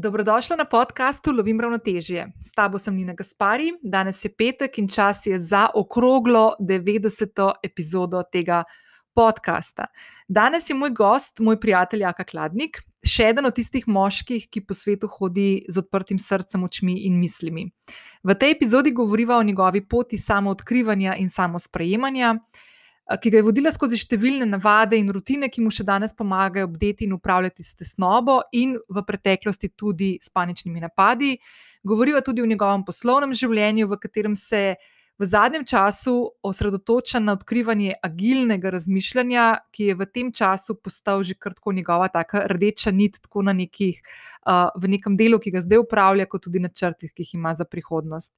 Dobrodošla na podkastu Lovim ravnotežje. S tabo sem Nina Gaspari, danes je petek in čas je za okroglo 90. epizodo tega podcasta. Danes je moj gost, moj prijatelj Jaka Kladnik, še eden od tistih moških, ki po svetu hodi z odprtim srcem, očmi in mislimi. V tej epizodi govoriva o njegovi poti samo odkrivanja in samo sprejemanja ki ga je vodila skozi številne navade in rutine, ki mu še danes pomagajo obdeti in upravljati s tesnobo, in v preteklosti tudi s paničnimi napadi. Govoriva tudi o njegovem poslovnem življenju, v katerem se v zadnjem času osredotoča na odkrivanje agilnega razmišljanja, ki je v tem času postal že kar tako njegova taka rdeča nit, tako na nekih, uh, v nekem delu, ki ga zdaj upravlja, kot tudi na črtih, ki jih ima za prihodnost.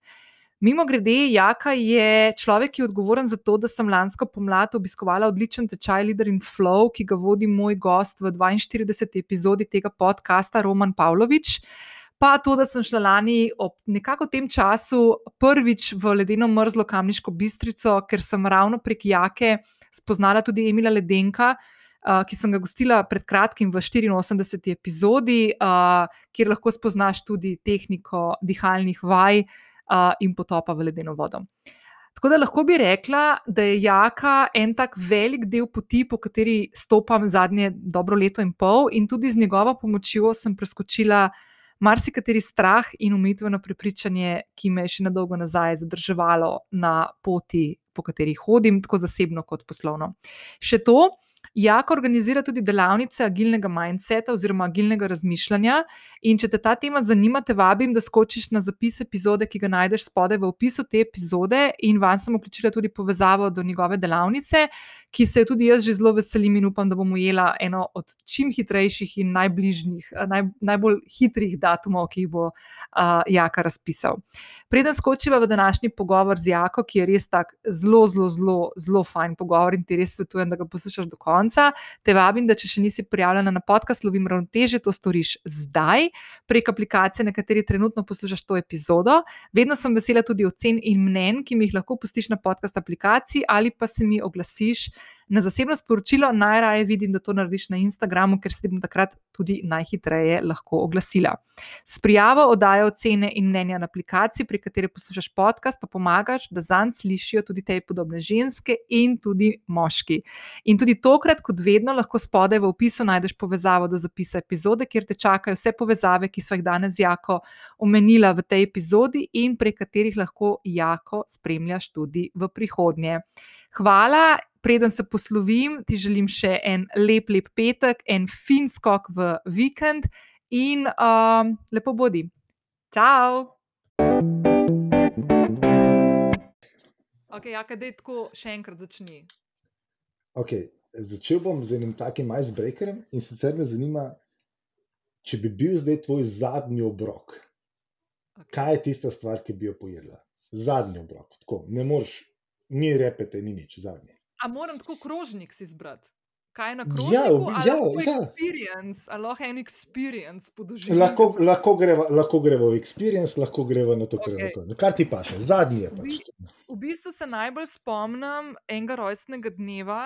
Mimo grede, Jaka je človek, ki je odgovoren za to, da sem lansko pomlad obiskovala odličen tečaj Leader in Flow, ki ga vodi moj gost v 42. epizodi tega podcasta, Roman Pavlović. Pa to, da sem šla lani ob nekako tem času prvič v ledeno mrzlo kamniško bistrico, ker sem ravno prek Jake spoznala tudi Emila Ledenka. Uh, ki sem ga gostila pred kratkim v 84. epizodi, uh, kjer lahko spoznaš tudi tehniko dihalnih vaj, uh, in potopa v ledeno vodo. Tako da lahko bi rekla, da je jaka en tak velik del poti, po kateri stopam zadnje dobro leto in pol, in tudi z njegovo pomočjo sem preskočila marsikateri strah in umitveno prepričanje, ki me je še na dolgo nazaj zadrževalo na poti, po kateri hodim, tako zasebno kot poslovno. Še to. Jako organizira tudi delavnice agilnega mindseta oziroma agilnega razmišljanja. In če te ta tema zanima, te vabim, da skočiš na zapis epizode, ki ga najdeš spodaj v opisu te epizode, in vam sem vključila tudi povezavo do njegove delavnice, ki se jo tudi jaz že zelo veselim in upam, da bom ujela eno od čim hitrejših in najbližjih, naj, najbolj hitrih datumov, ki jih bo uh, Jaka razpisal. Preden skočiva v današnji pogovor z Jako, ki je res tak zelo, zelo, zelo, zelo fajn pogovor in ti res svetujem, da ga poslušaš do konca, te vabim, da če še nisi prijavljena na podcast, lovim ravnoteže, to storiš zdaj prek aplikacije, na kateri trenutno poslušaš to epizodo. Vedno sem vesela tudi ocen in mnen, ki mi jih lahko pustiš na podcast aplikaciji ali pa se mi oglasiš na zasebno sporočilo, najraje vidim, da to narediš na Instagramu, ker se bom takrat tudi najhitreje lahko oglasila. S prijavo oddajo ocene in mnenja na aplikaciji, pri kateri poslušaš podcast, pa pomagaš, da zanj slišijo tudi te podobne ženske in tudi moški. In tudi tokrat, kot vedno, lahko spodaj v opisu najdeš povezavo do zapisa epizode, kjer te čakajo vse povezave, ki smo jih danes jako omenila v tej epizodi in prek katerih lahko jako spremljaš tudi v prihodnje. Hvala preden se poslovim, ti želim še en lep, lep petek, en fin skok v vikend in um, lepo bodi. Čau! Ok, ja, kaj tako, še enkrat začni. Okay, začel bom z enim takim icebreakerjem in sicer me zanima, če bi bil zdaj tvoj zadnji obrok. Okay. Kaj je tista stvar, ki bi jo pojedla? Zadnji obrok, tako, ne moreš, ni repete, ni nič, zadnji. A moram tako krožnik si izbrati? Kaj je na krožniku? Ja, ja, ja. Experience, ali lahko en experience podoživim? Lahko, lahko, greva, lahko greva v experience, lahko greva na to, okay. je. Kar ti paše, zadnji je pač. V, v bistvu se najbolj spomnim enega rojstnega dneva,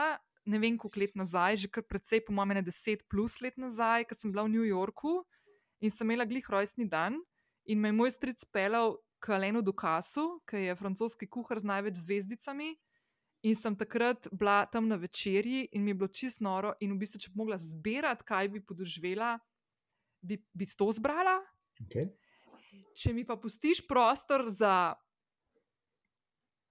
ne vem koliko let nazaj, že kar precej, po mojem, deset plus let nazaj, ko sem bila v New Yorku in sem imela glih rojstni dan in me je moj stric pelal k Alenu Dukasu, ki je francoski kuhar z največ zvezdicami. In sem takrat bila tam na večerji, in mi je bilo čist noro, in v bistvu, če bi mogla zbirati, kaj bi podoživela, bi, bi to zbrala. Okay. Če mi pa pustiš prostor za.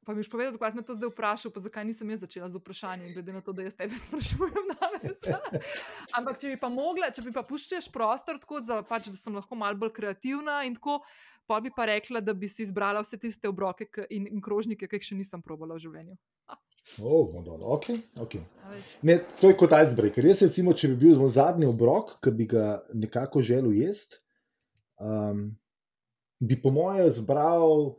Pa mi boš povedal, zakaj si me to zdaj vprašal, pa zakaj nisem jaz začela z vprašanjem, glede na to, da jaz tebe sprašujem danes. Ampak, če bi pa mogla, če bi pa puščaš prostor, tako za, pač, da sem lahko malo bolj kreativna in tako, pa bi pa rekla, da bi si izbrala vse tiste obroke in, in krožnike, ki jih še nisem probala v življenju. Oh, okay, okay. ne, to je kot icebreaker. Jaz, recimo, če bi bil zadnji obrok, ki bi ga nekako želel jesti, um, bi po mojem zbral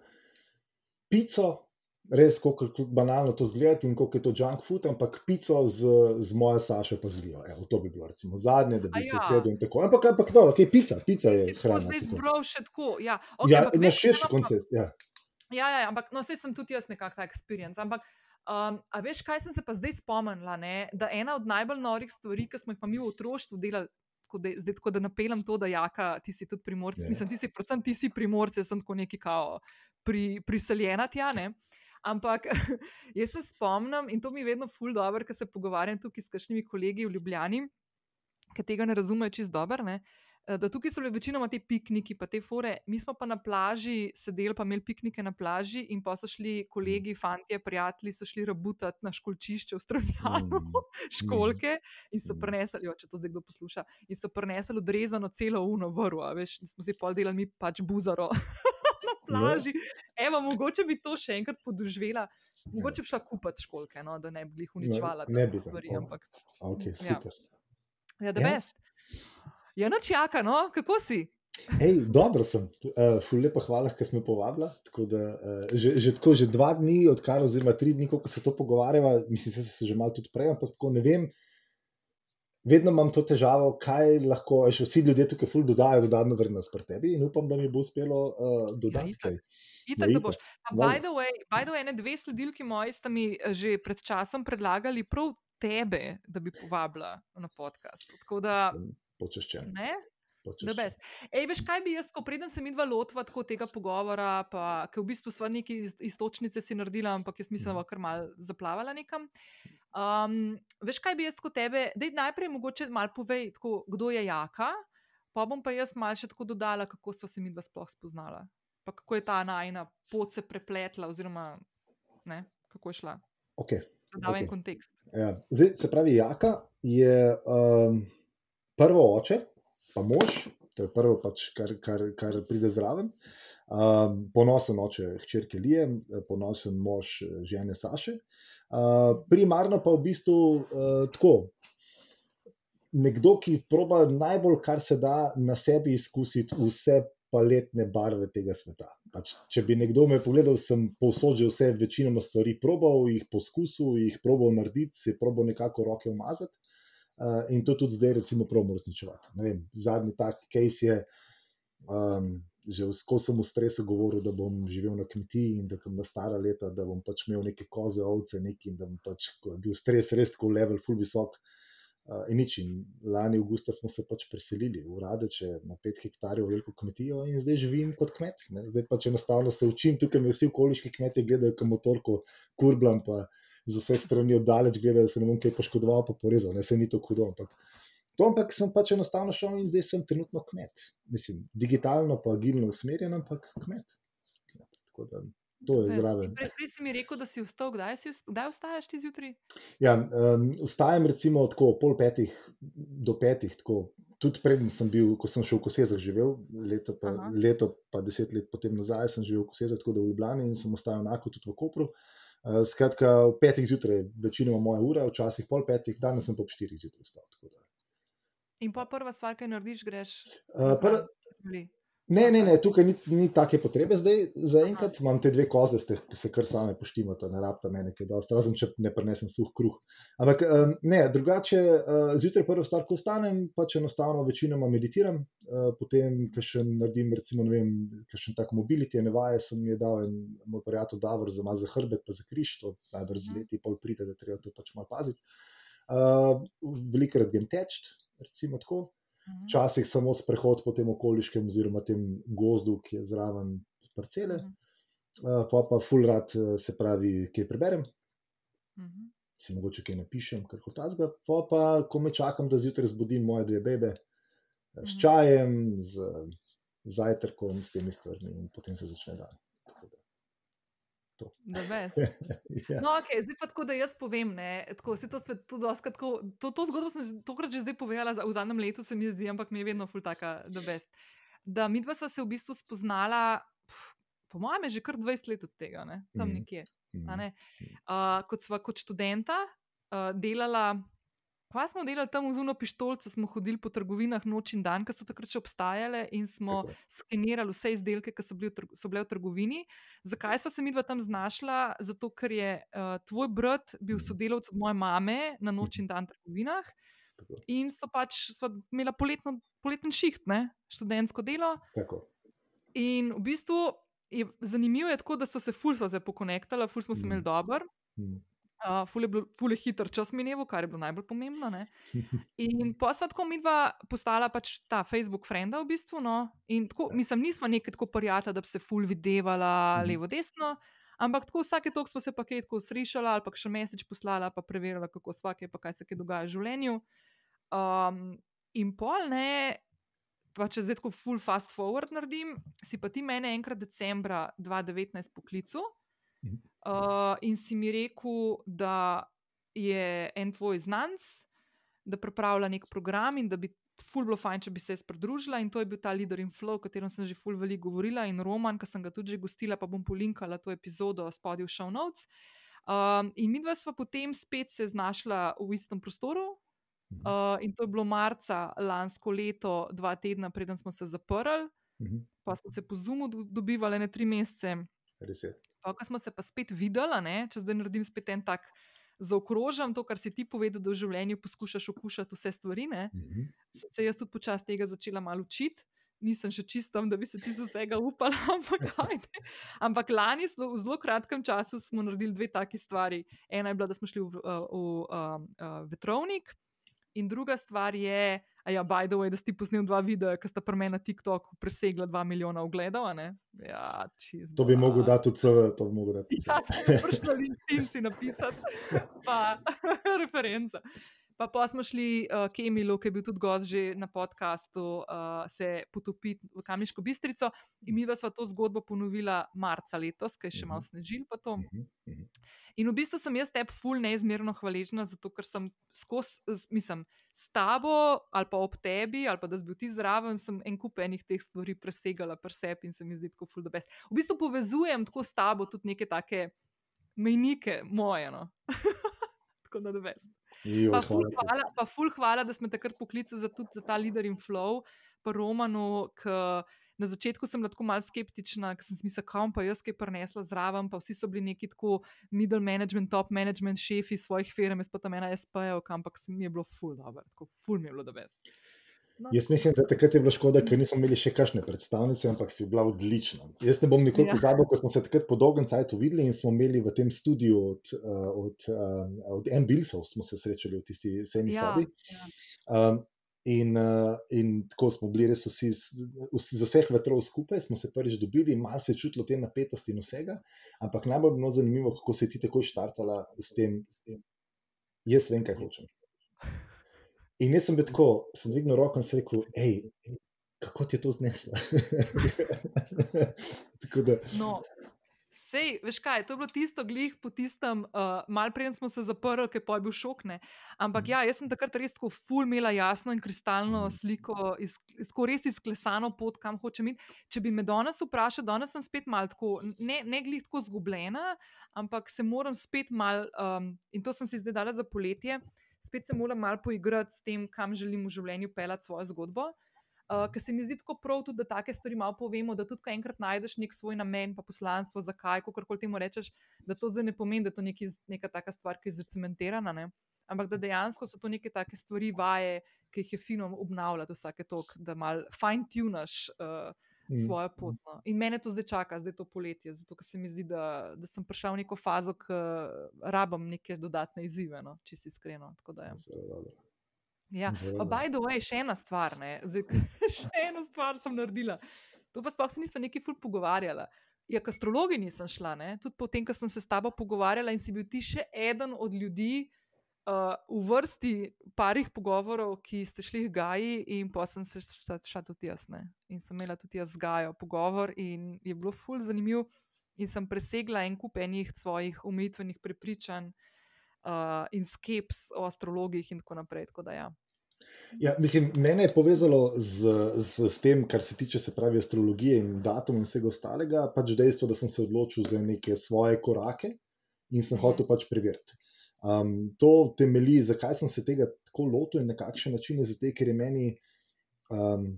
pico, res, kako banalno to zgleda in kako je to junk food, ampak pico z, z moje Saše pa zlijo. Evo, to bi bilo recimo, zadnje, da bi A se ja. sedel in tako. Ampak, ampak no, okay, pica, pica je hrana. Zdaj zbral še tako. Ja, okay, ja na širši koncept. Ja. Ja, ja, ja, ampak no, sem tudi jaz nekako ta experience. Ampak, um, a veš, kaj sem se pa zdaj spomnila? Ne? Da ena od najbolj norih stvari, ki smo jih pa mi v otroštvu delali, tako da, zdaj tako da napeljem to, da jaka, ti si tudi primorci. Ja. Mislim, ti si predvsem ti si primorci, jaz sem tako neki kao pri, priseljena tja. Ne? Ampak jaz se spomnim in to mi je vedno ful dobro, ker se pogovarjam tukaj s kakšnimi kolegi v Ljubljani, ki tega ne razumejo čist dobro. eh, Da tukaj so bile večinoma te pikniki, pa te fore. Mi smo pa na plaži sedeli, pa imeli piknike na plaži, in pa so šli kolegi, fantje, prijatelji, so šli rabutati na školčišče v Strunjanu, Mm, školke in so mm. prenesli, jo, če to zdaj kdo posluša, in so prenesli odrezano celo uno vrvo, a veš, in smo si pol delali mi pač buzaro. Na plaži. Evo, mogoče bi to še enkrat podoživela, mogoče bi šla kupiti školke, no, da ne bi jih uničevala. ne take bi stvari, ampak Ok, Ja. super. ja, da Ja. best. Ja, noč jaka, no, kako si? Ej, dobro sem, uh, ful lepa hvala, ker si me povabila. Tako da, uh, že, že, tako, že dva dni, odkar, oziroma tri dni, ko se to pogovarjava, mislim, da se že malo tudi prej, ampak tako ne vem. Vedno imam to težavo, kaj lahko, veš, vsi ljudje tukaj ful dodajo dodano vrednost pri tebi in upam, da mi bo uspelo uh, dodati itak. kaj. Itak, Ja, da itak. boš. Pa, by the way, by the way, ene dve sledilki moji sta mi že pred časom predlagali prav tebe, da bi povabila na podcast. Tako da, Sem počaščen. ne? Da. Ej, veš, kaj bi jaz, ko preden se mi dva lotva tega pogovora, pa ker v bistvu sva neki iz- istočnice si naredila, ampak jaz mislim, da Mhm. bova kar mal zaplavala nekam. Um, veš, kaj bi jaz kot tebe, da najprej mogoče malo povej, tako, kdo je jaka, pa bom pa jaz malo še tako dodala, kako so se mi dva sploh spoznala. Pa kako je ta najna pot se prepletla, oziroma ne, kako je šla. Okay. Da dava en okej. kontekst. Ja. Zdaj, se pravi, Jaka je um, prvo oče, pa mož, to je prvo, pač, kar, kar, kar pride zraven. Um, ponosen oče hčerke Lije, ponosen mož eh, žene Saše. Uh, primarno pa v bistvu uh, tako. Nekdo, ki proba najbolj, kar se da na sebi izkusiti vse paletne barve tega sveta. Pač, če bi nekdo me pogledal, sem povsod že vse, večinoma stvari probal, jih poskusil, jih probal narediti, si probal nekako roke umazati. Uh, in to tudi zdaj, recimo, promo uresničevati. Zadnji tak case je, um, že skozi sem v stresu govoril, da bom živel na kmetiji in da kam na stara leta, da bom pač imel neke koze, ovce, neki, in da bom pač bil stres res tako level, full visok. Uh, in nič. In lani avgusta smo se pač preselili v Radeče na 5 hektarjev veliko kmetijo in zdaj živim kot kmet. Ne. Zdaj pač enostavno se učim, tukaj me vsi okoliški kmetje gledajo, kot motorko, kurblam pa z vseh strani oddaleč gledajo, da se ne bom kaj poškodoval, pa porezal, ne se ni to hudo. Ampak, to, ampak sem pač enostavno šel in zdaj sem trenutno kmet. Mislim, digitalno pa agilno usmerjen, ampak kmet. kmet. Tako da to je zraven. Prej, prej si mi rekel, da si vstal, kdaj, si, vst- kdaj vstaješ ti zjutraj? Ja, um, vstajam recimo tako pol petih do petih, tako. Tudi preden sem bil, ko sem šel v Kosezah živel, leto pa, Aha. leto pa deset let potem nazaj sem živel v Kosezah, tako da v Ljubljani in sem ostal enako tudi v Kopru. Uh, skratka, v petih zjutraj, večinoma moja ura, včasih pol petih, danes sem pa ob štirih zjutraj vstal. da. In pa prva stvar, kaj narediš, greš. Uh, pr, Bili. Ne, ne, ne, tukaj ni, ni take potrebe zdaj, zaenkrat. Imam te dve koze, ste, se kar same poštimata, ne rabta mene, kaj dosti, razen če ne prenesem suh kruh. Ampak ne, drugače, uh, zjutraj prvo stvar, ko vstanem, pač enostavno večinoma meditiram, uh, potem, ko še naredim, recimo, ne vem, kakšen tak mobility, ne vaje, sem je dal en moj prijatelj Davor za malo za hrbet, pa za križ, to najbrž z Mhm. leti pol pride, da treba to pač malo paziti. Uh, velikrat grem teč, recimo tako. Mhm. Včasih samo sprehod po tem okoliškem, oziroma tem gozdu, ki je zraven parcele, uh, pa pa full rad, eh, se pravi, kaj preberem, Mhm. si mogoče kaj napišem, kar hotazga, pa pa, ko me čakam, da zjutraj zbudim moje dve bebe, eh, s čajem, z zajtrkom, s temi stvarmi, in potem se začne dan. To. Ja. No, okay, zdaj pa tako, da jaz povem. Ne, tako, to, svet, to, doskrat, tako, to, to zgodbo sem tokrat že zdaj povedala, v zadnjem letu se mi zdi, ampak mi je vedno ful taka, da best. Da mi dva sva se v bistvu spoznala, pf, po mojem, je že kar 20 let od tega, ne, tam Mhm. nekje. Mm. ne. Uh, kot sva kot študenta uh, delala. Kaj smo delali tam v zuno pištolcu, smo hodili po trgovinah noč in dan, ki so takrat še obstajale, in smo Tako. skenirali vse izdelke, ki so, bili v trg- so bile v trgovini. Zakaj smo se mi dva tam znašla? Zato, ker je uh, tvoj brat bil Mhm. sodelavec od moje mame na noč in dan trgovinah. Tako. In so pač imela poletno, poleten šiht, ne? študentsko delo. Tako. In v bistvu je zanimivo, je tako, da smo se ful sva se pokonektala, ful smo se Mhm. imeli dobro. Mm. Uh, ful je bil, ful je hiter čas mineval, kar je bilo najbolj pomembno. Ne? In pa sva tako mi dva postala pač ta Facebook frenda v bistvu. No? In tako, mislim, nismo nekaj tako prijatelja, da bi se ful videvala Mhm. levo, desno. Ampak tako vsake toliko smo se pa kaj tako srišala ali pa še mesič poslala, pa preverjala, kako svake pa kaj se kaj dogaja v življenju. Um, in pol ne, pa če zdaj tako full fast forward naredim, si pa ti mene enkrat decembra 2019 poklical Mhm. Uh, in si mi rekel, da je en tvoj znanc, da pripravlja nek program in da bi ful bilo fajn, če bi se jaz pridružila. In to je bil ta Leader in Flow, o katerem sem že ful veliko govorila in Roman, ki sem ga tudi že gostila, pa bom polinkala to epizodo spodaj v show notes. Um, in mi dva sva potem spet se znašla v istem prostoru. Uh, in to je bilo marca lansko leto, dva tedna, preden smo se zaprli, Mhm. pa smo se po do- dobivali ne tri mesece. Res je. Pa, ko smo se pa spet videli, ne, če zdaj naredim spet en tak zaokrožen, to, kar si ti povedal, da v življenju poskušaš okušati vse stvari. Ne, Mhm. se se jaz tudi počasi tega začela malo učiti. Nisem še čistom, da bi se čisto vsega upala, ampak, ajde. ampak lani, v zelo kratkem času, smo naredili dve taki stvari. Ena je bila, da smo šli v, v, v uh, vetrovnik, in druga stvar je, a ja, by the way, da si posnel dva videa, ki sta pri meni na TikToku presegla dva milijona ogledov. Ja, To bi mogel dati tudi CV, to bi mogel dati Ja, CV. to je prišlo na LinkedIn si napisati, pa referenca. Pa, pa smo šli uh, k Emilu, ki je bil tudi gost že na podkastu, uh, se potopiti v Kamiško bistrico. In mi pa smo to zgodbo ponovila marca letos, ki je še malo snežil. Pa to. Mhm. Mhm. In v bistvu sem jaz tebi ful neizmerno hvaležna, zato ker sem skozi, mislim, s tabo ali pa ob tebi, ali pa da si bil ti zraven, sem en kup enih teh stvari presegala pri sebi in se mi zdi tako ful da best. V bistvu povezujem tako s tabo tudi neke take mejnike moje. No. da best. Joj, Pa ful, hvala pa ful hvala, da smo takrat poklicali za, tudi za ta leader in flow, pa Romanu, ki na začetku sem bila tako malce skeptična, ker sem mislila, kam pa jaz kaj prenesla zraven, pa vsi so bili neki tako middle management, top management, šefi svojih firm, jaz pa tam ena SP-ja, ampak se mi je bilo ful dobro, tako ful mi je bilo da best. No, Jaz mislim, da takrat je bilo škoda, ker nismo imeli še kakšne predstavnice, ampak si bila odlična. Jaz ne bom nikoli Ja. pozabil, ko smo se takrat po dolgem času videli in smo imeli v tem studiu od, uh, od, uh, od M-Bilsov, smo se srečali v tisti sejni Ja, sobi. ja. Um, in, uh, in tako smo bili res vsi, vsi z vseh vetrov skupaj, smo se prvič dobili, malo se je čutilo te napetosti in vsega, ampak najbolj je bilo zanimivo, kako si ti takoj štartala s tem, s tem. Jaz vem, kaj hočem. In jaz sem bil tako, sem dvignil roko in sem rekel, hej, kako ti je to zneslo? da, No, sej, veš kaj, to je bilo tisto glih po tistem, uh, mal preden smo se zaprli, pa je bil šok. Ne? Ampak ja, jaz sem takrat res tako ful imela jasno in kristalno Mhm. sliko, iz, tako res izklesano pot, kam hočem iti. Če bi me danes vprašal, danes sem spet mal tako, ne, ne glih tako zgubljena, ampak se moram spet mal, um, in to sem si zdaj dala za poletje, spet se moram mal poigrati s tem, kam želim v življenju pelati svojo zgodbo. Uh, ker se mi zdi tako prav, tudi, da take stvari malo povemo, da tudi, ko enkrat najdeš nek svoj namen, pa poslanstvo, zakaj, kako koli temu rečeš, da to zdaj ne pomeni, da je to neki, neka taka stvar, ki je zacementirana, ne? ampak da dejansko so to neke take stvari, vaje, ki jih je fino obnavljati vsake tok, da mal fine-tunaš uh, mm, svojo pot. No. In mene to zdaj čaka, zdaj to poletje, zato ker se mi zdi, da, da sem prišel v neko fazo, ki rabim neke dodatne izzive, no, če si iskreno. Ja. Ja, by the way, še ena stvar, ne, Zdaj, še eno stvar sem naredila. To pa sploh se nismo neki ful pogovarjala. Ja, k astrologi nisem šla, ne? tudi potem, ko sem se s tabo pogovarjala in si bil ti še eden od ljudi uh, v vrsti parih pogovorov, ki ste šli v Gaji, in pa sem se šla, tudi jaz. Ne? In sem imela tudi jaz z Gajo pogovor, in je bilo ful zanimiv. In sem presegla en kup enih svojih umitvenih prepričanj uh, in skeps o astrologih, in tako naprej. Tako da, ja. Ja, mislim, mene je povezalo z, z, z tem, kar se tiče se pravi astrologije in datum in vsega ostalega, pač dejstvo, da sem se odločil za neke svoje korake in sem Mhm. hotel pač preveriti. Um, to temelji, zakaj sem se tega tako lotil in na kakšen način je zato, ker je meni, um,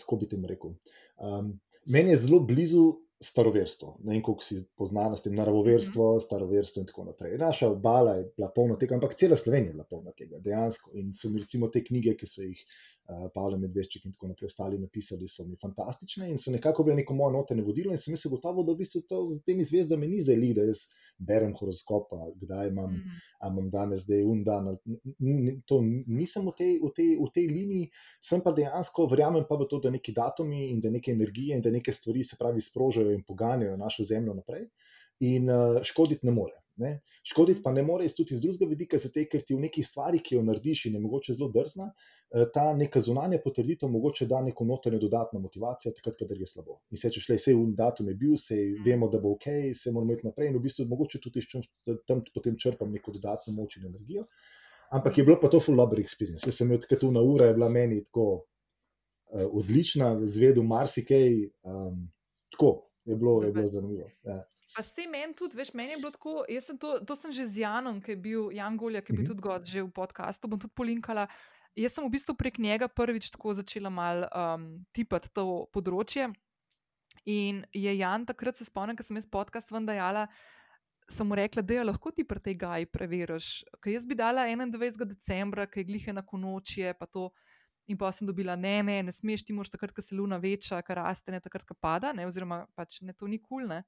kako bi temu rekel, um, meni je zelo blizu staroverstvo. Ne vem, koliko si poznana s tem naravoverstvo, staroverstvo in tako naprej. Naša obala je bila polna tega, ampak cela Slovenija je bila polna tega, dejansko. In so mi recimo te knjige, ki so jih uh, Pavel Medvešček in tako naprej, ostali napisali, so mi fantastične in so nekako bile neko moje notranje vodilo. In sem se gotovo, da v bistvu to z temi zvezdami ni zdaj, da jaz berem horoskopa, kdaj imam, mm -hmm. imam danes, zdaj un dan. To nisem v tej, v, tej, v tej liniji, sem pa dejansko verjamem pa v to, da neki datumi in da neke energije in da neke stvari se pravi sprožajo in poganjajo našo zemljo naprej. In uh, škoditi ne more. Ne? Škoditi pa ne more tudi iz drugega vidika, zato ker ti v neki stvari, ki jo narediš in je mogoče zelo drzna, eh, ta neka zunanja potrditev mogoče da neko notranjo dodatno motivacijo, takrat, kadar je slabo. In se če šle, vse v datum je bil, se vemo, da bo ok, se moramo iti naprej in v bistvu mogoče tudi tam potem črpam neko dodatno moč in energijo. Ampak je bilo pa to full dobro experience. Jaz sem imel tako tu na ura, je bila meni tako uh, odlična, zvedel marsikaj, um, tako je bilo, je bilo zanimivo. Ja. Pa se meni tudi, veš, meni je bilo tako, jaz sem to, to sem že z Janom, ki je bil Jan Golja, ki je bil mhm. tudi gost že v podkastu, bom tudi polinkala. Jaz sem v bistvu prek njega prvič tako začela mal um, tipati to področje. In je Jan takrat se spomnil, ko sem jaz podcast vendajala, sem mu rekla, da je lahko ti pri tej gaji preveriš. Ker jaz bi dala 21. decembra, ki je glihe na konočje, pa to. In pa sem dobila, ne, ne, ne smeš ti mož takrat, ko se luna veča, kar raste, ne takrat, ko pada, ne, oziroma pač ne, to ni kul. Cool,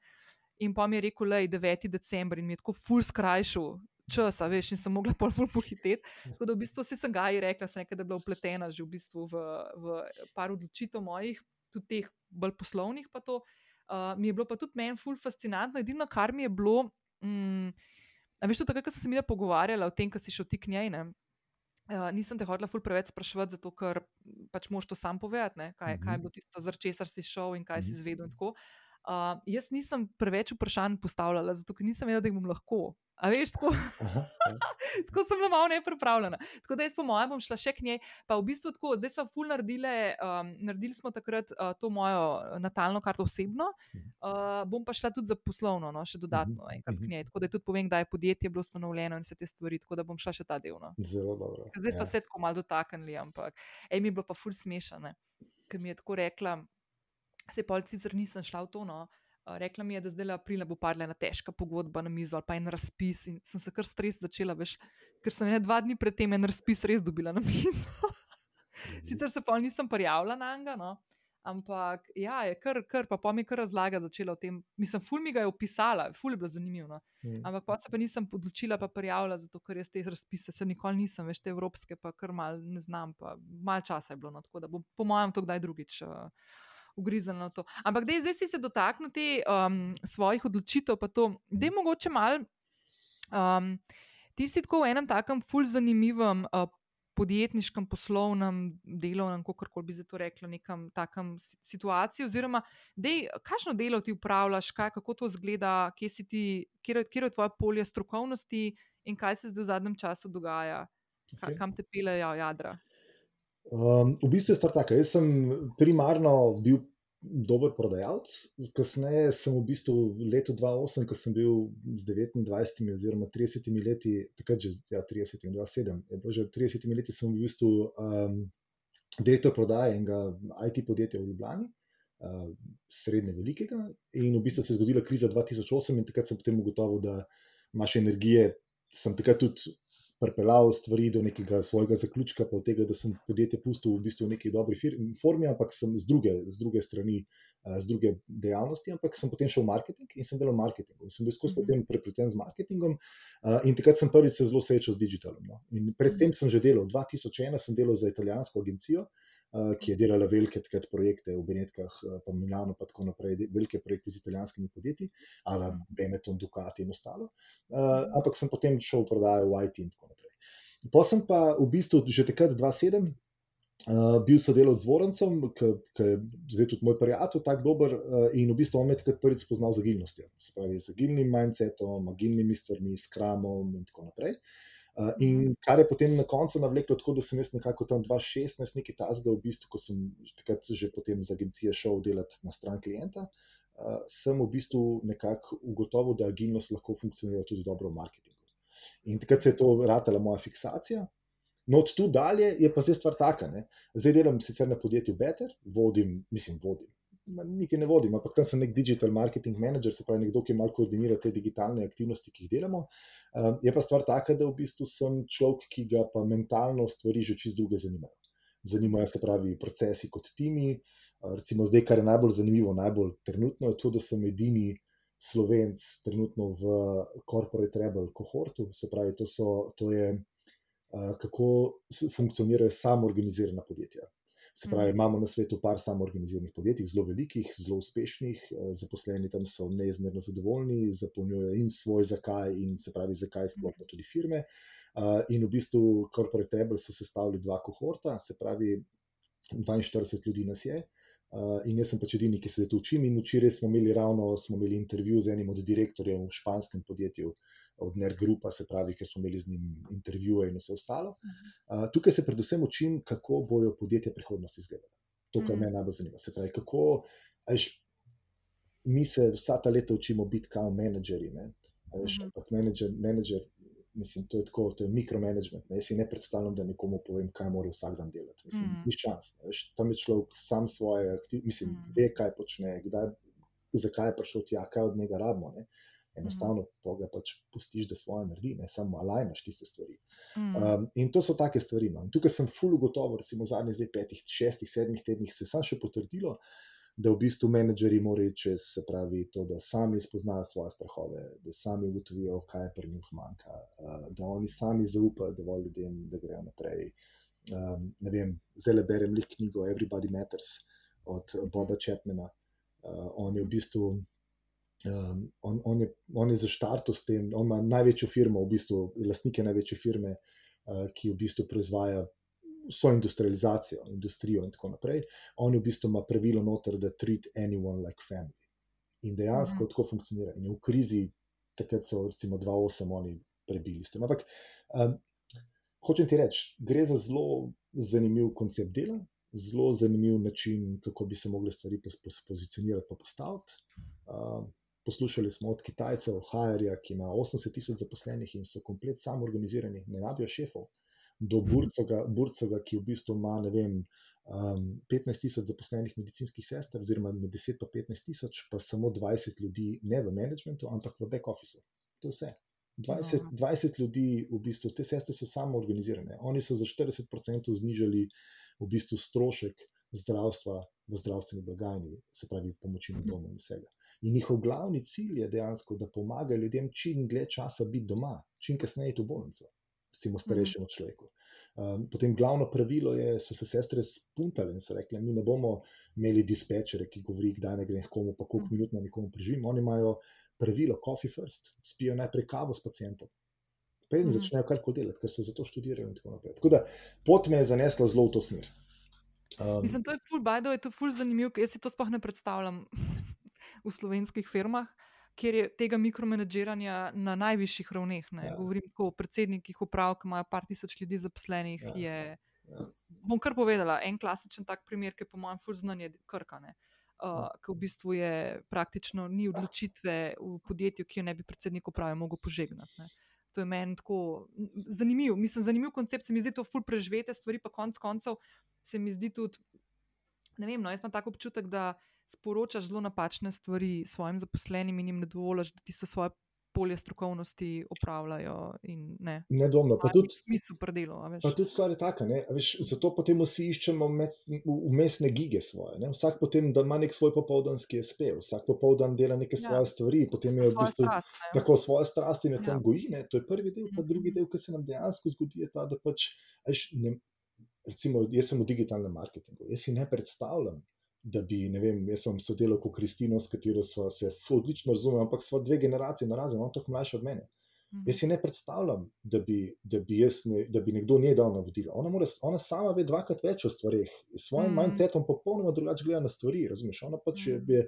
In pa mi je rekel, da je 9. december in mi je tako ful skrajšal čas, veš, in sem mogla pol ful pohiteti. Tako da v bistvu si sem ga i rekla, sem nekaj, da je bila upletena že v bistvu v, v par odločitev mojih, tudi teh bolj poslovnih. To, uh, mi je bilo pa tudi meni ful fascinantno. Edino, kar mi je bilo, mm, veš, takrat, ko sem se mi pogovarjala o tem, kar si šel ti k njej. Ne? Uh, nisem te hodila ful preveč sprašovati, zato ker pač moš to sam povedati, kaj, kaj je bilo tisto, zaradi česar si šel in kaj si izvedel. Uh, jaz nisem preveč vprašanj postavljala, zato nisem vedela, da jih bom lahko. A veš, tako, tako sem bila malo neprepravljena. Tako da jaz, po mojem, bom šla še k njej. Pa v bistvu tako, zdaj smo ful naredili, um, naredili smo takrat uh, to mojo natalno karto osebno, uh, bom pa šla tudi za poslovno, no, še dodatno enkrat k njej. Tako da tudi povem, da je podjetje bilo ustanovljeno in vse te stvari, tako da bom šla še ta del. No. Zelo dobro. Zdaj smo ja. se tako malo dotaknili, ampak ej, mi je bilo pa ful smešane, ker mi je tako rekla. Se pa sicer nisem šla v to. No. Rekla mi je, da zdaj aprila bo padla ena težka pogodba na mizo ali pa en razpis. In sem se kar stres začela, veš, ker sem ne dva dni predtem en razpis res dobila na mizo. sicer se pa nisem prijavila na njega, no. ampak ja, je kar, kar pa pa mi kar razlaga začela o tem. Mislim, ful mi ga je opisala, ful je bilo zanimivo. No. Mm. Ampak pa se pa nisem odločila, pa prijavila, zato ker jaz te razpise se nikoli nisem, veš, te evropske, pa kar mal ne znam, pa mal časa je bilo. No, tako da bom po mojem to kdaj drugič. Uh, ugriznilo na to. Ampak dej, zdaj si se dotaknil te um, svojih odločitev, pa to, da je mogoče mal. Um, ti si tako v enem takem ful zanimivem. Uh, Podjetniškem, poslovnem, delovnem, kako bi se to reklo, nekem takem situaciji, oziroma, dej, kakšno delo ti upravljaš, kaj, kako to zgleda, kje, ti, kje, kje je tvoje polje strokovnosti in kaj se zdaj v zadnjem času dogaja, okay. kam te pelejo jadra. Um, v bistvu je stvar taka. Jaz sem primarno bil dober prodajalec, kasneje sem v bistvu v letu 2008, ko sem bil z 29 oziroma 30 leti, takrat že ja, 30 in 27, že 30 leti sem v bistvu um, direktor prodaje enega IT podjetja v Ljubljani. Uh, srednje velikega, in v bistvu se je zgodila kriza 2008, in takrat sem potem ugotovil, da imaš energije. Sem takrat tudi pripeljal stvari do nekega svojega zaključka, pa od tega, da sem podjetje pustil v bistvu v neki dobri formi, ampak sem z druge, z druge strani, z druge dejavnosti, ampak sem potem šel v marketing in sem delal marketing. In sem bil skozi mm -hmm. potem prepleten z marketingom in takrat sem prvič se zelo srečal z digitalom. No. In predtem sem že delal, 2001 sem delal za italijansko agencijo. Uh, ki je delala velike takrat projekte v Benetkah, uh, pa Milano, pa tako naprej, velike projekte z italijanskimi podjetji, ali Benetton, Ducati in ostalo. Uh, ampak sem potem šel v prodajo v IT in tako naprej. Pa sem pa v bistvu že takrat 2007 uh, bil sodelovec z Vorencem, ki je zdaj tudi moj prijatelj, tako dober uh, in v bistvu on me takrat prvič spoznal z agilnostjo, se pravi z agilnim mindsetom, agilnimi stvarmi, skramom in tako naprej. Uh, Uh, in kar je potem na koncu navleklo tako, da sem jaz nekako tam 2016 nekaj tasga, v bistvu, ko sem takrat že potem z agencije šel delati na stran klienta, uh, sem v bistvu nekako ugotovil, da agilnost lahko funkcionira tudi dobro v marketingu. In takrat se je to vratila moja fiksacija. No, od tu dalje je pa zdaj stvar taka. Ne? Zdaj delam sicer na podjetju Better, vodim, mislim, vodim niti ne vodim, ampak tam sem nek digital marketing manager, se pravi nekdo, ki malo koordinira te digitalne aktivnosti, ki jih delamo. Uh, je pa stvar taka, da v bistvu sem človek, ki ga pa mentalno stvari že čist druge zanimajo. Zanimajo se pravi procesi kot timi. Recimo zdaj, kar je najbolj zanimivo, najbolj trenutno je to, da sem edini slovenc trenutno v Corporate Rebel kohortu. Se pravi, to, so, to je kako funkcionirajo samoorganizirana podjetja. Se pravi, imamo na svetu par samoorganiziranih podjetij, zelo velikih, zelo uspešnih, zaposleni tam so neizmerno zadovoljni, zapolnjujejo in svoj zakaj, in se pravi, zakaj sploh tudi firme. In v bistvu Corporate Rebel so sestavili dva kohorta, se pravi, 42 ljudi nas je. In jaz sem pač edini, ki se zdaj učim. In včeraj smo imeli ravno smo imeli intervju z enim od direktorjev v španskem podjetju, od Nergrupa, se pravi, ker smo imeli z njim intervjuje in vse ostalo. Uh, tukaj se predvsem učim, kako bojo podjetja prihodnosti izgledala. To, kar me najbolj zanima. Se pravi, kako až, mi se vsa ta leta učimo biti kao menedžerji. Ampak menedžer, menedžer, mislim, to je tako, to je mikromanagement. Jaz si ne predstavljam, da nekomu povem, kaj mora vsak dan delati. Mislim, mm. ni čas. Tam je človek sam svoje aktivnosti, mislim, mm. ve, kaj počne, kdaj, zakaj je prišel tja, kaj od njega rabimo. Ne? Enostavno to ga pač pustiš, da svoje naredi, ne samo alajnaš tiste stvari. Mm. Um, in to so take stvari. No. Tukaj sem full gotovo, recimo v zadnjih zdaj petih, šestih, sedmih tednih se sam še potrdilo, da v bistvu menedžeri morajo čez, se pravi, to, da sami spoznajo svoje strahove, da sami ugotovijo, kaj pri njih manjka, uh, da oni sami zaupajo dovolj ljudem, da grejo naprej. Um, ne vem, zdaj le berem lih knjigo Everybody Matters od Boba Chapmana. Uh, on je v bistvu Um, on, on, je, on je zaštartil s tem, on ima največjo firmo, v bistvu, lastnike največje firme, uh, ki v bistvu proizvaja vso industrializacijo, industrijo in tako naprej. On v bistvu ima pravilo noter, da treat anyone like family. In dejansko mm. tako funkcionira. In v krizi, takrat so recimo 2-8 oni prebili s tem. Ampak um, hočem ti reči, gre za zelo zanimiv koncept dela. Zelo zanimiv način, kako bi se mogli stvari pozicionirati, pa postaviti. Uh, Poslušali smo od Kitajcev, Hajerja, ki ima 80 tisoč zaposlenih in so komplet samo organizirani, ne rabijo šefov, do Burcoga, Burcoga ki v bistvu ima vem, um, 15 tisoč zaposlenih medicinskih sester, oziroma med 10 in 15 tisoč, pa samo 20 ljudi ne v managementu, ampak v back officeu. To je vse. 20, 20 ljudi, v bistvu, te sestre so samo organizirane. Oni so za 40% znižali v bistvu strošek zdravstva v zdravstveni blagajni, se pravi, pomoči na domu in vsega. In njihov glavni cilj je dejansko, da pomagajo ljudem čim dlje časa biti doma, čim kasneje v bolnico, recimo starejšemu mm. človeku. Um, potem glavno pravilo je, so se sestre spuntale in so rekle, mi ne bomo imeli dispečere, ki govori, kdaj ne gre nekomu, pa koliko mm. minut na nekomu preživim. Oni imajo pravilo, coffee first, spijo najprej kavo s pacijentom. Preden mm. začnejo karkoli delati, ker se za to študirajo in tako naprej. Tako da pot me je zanesla zelo v to smer. Um, Mislim, to je full bajdo, je to full zanimivo, jaz si to sploh ne predstavljam v slovenskih firmah, kjer je tega mikromenedžiranja na najvišjih ravneh. Ja. Govorim tako o predsednikih uprav, ki imajo par tisoč ljudi zaposlenih. Ja. Je, ja. Bom kar povedala, en klasičen tak primer, ki je po mojem ful znanje krkane. Uh, ki v bistvu je praktično ni odločitve v podjetju, ki jo ne bi predsednik uprave mogel požegnati. Ne. To je meni tako zanimiv, mislim, zanimiv koncept, se mi zdi to ful preživete stvari, pa konec koncev se mi zdi tudi, ne vem, no, jaz imam tako občutek, da sporočaš zelo napačne stvari svojim zaposlenim in jim ne dovoliš, da tisto svoje polje strokovnosti opravljajo. Ne, Nedvomno, pa tudi smisel predelo. Pa tudi stvar je taka, veš, zato potem vsi iščemo umestne gige svoje. Ne? Vsak potem ima nek svoj popoldanski SP, vsak popoldan dela neke ja. svoje stvari, potem je v bistvu strast, tako svoje strasti in ja. tam goji. Ne? To je prvi del, pa drugi mhm. del, ki se nam dejansko zgodi, je ta, da pač, veš, ne, recimo, jaz sem v digitalnem marketingu, jaz si ne predstavljam da bi, ne vem, jaz sem sodeloval kot Kristino, s katero smo se odlično razumeli, ampak smo dve generacije na razen, on tako mlajši od mene. Mhm. Jaz si ne predstavljam, da bi, da bi, ne, da bi nekdo njej dal navodila. Ona, mora, ona sama ve dvakrat več o stvarih, s svojim mm. mindsetom popolnoma drugače gleda na stvari. Razumeš? Ona pač mm. je, mhm. je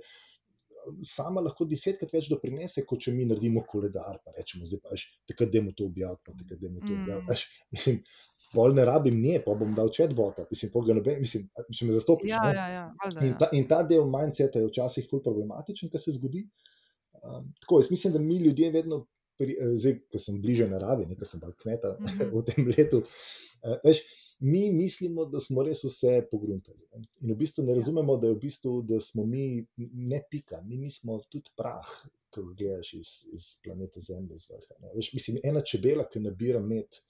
sama lahko desetkrat več doprinese, kot če mi naredimo koledar. Pa rečemo, zdaj pa je tako, da je mu to objavljeno, tako da je mu to objavljeno. Mm. Mislim, bolj ne rabim nje, pa bom dal chatbota, mislim, noben, mislim, če me zastopiš. Ja, ja, ja, valda, in, ta, in ta del mindseta je včasih ful problematičen, kar se zgodi. Um, tako, jaz mislim, da mi ljudje vedno, pri, eh, zdaj, ko sem bliže naravi, nekaj sem bolj kmeta mm -hmm. v tem letu, uh, veš, mi mislimo, da smo res vse pogruntali. In v bistvu ne ja. razumemo, da, v bistvu, da smo mi ne pika, mi nismo tudi prah. Ko gledaš iz, iz planeta Zemlje, z vrha. Veš, mislim, ena čebela, ki nabira med,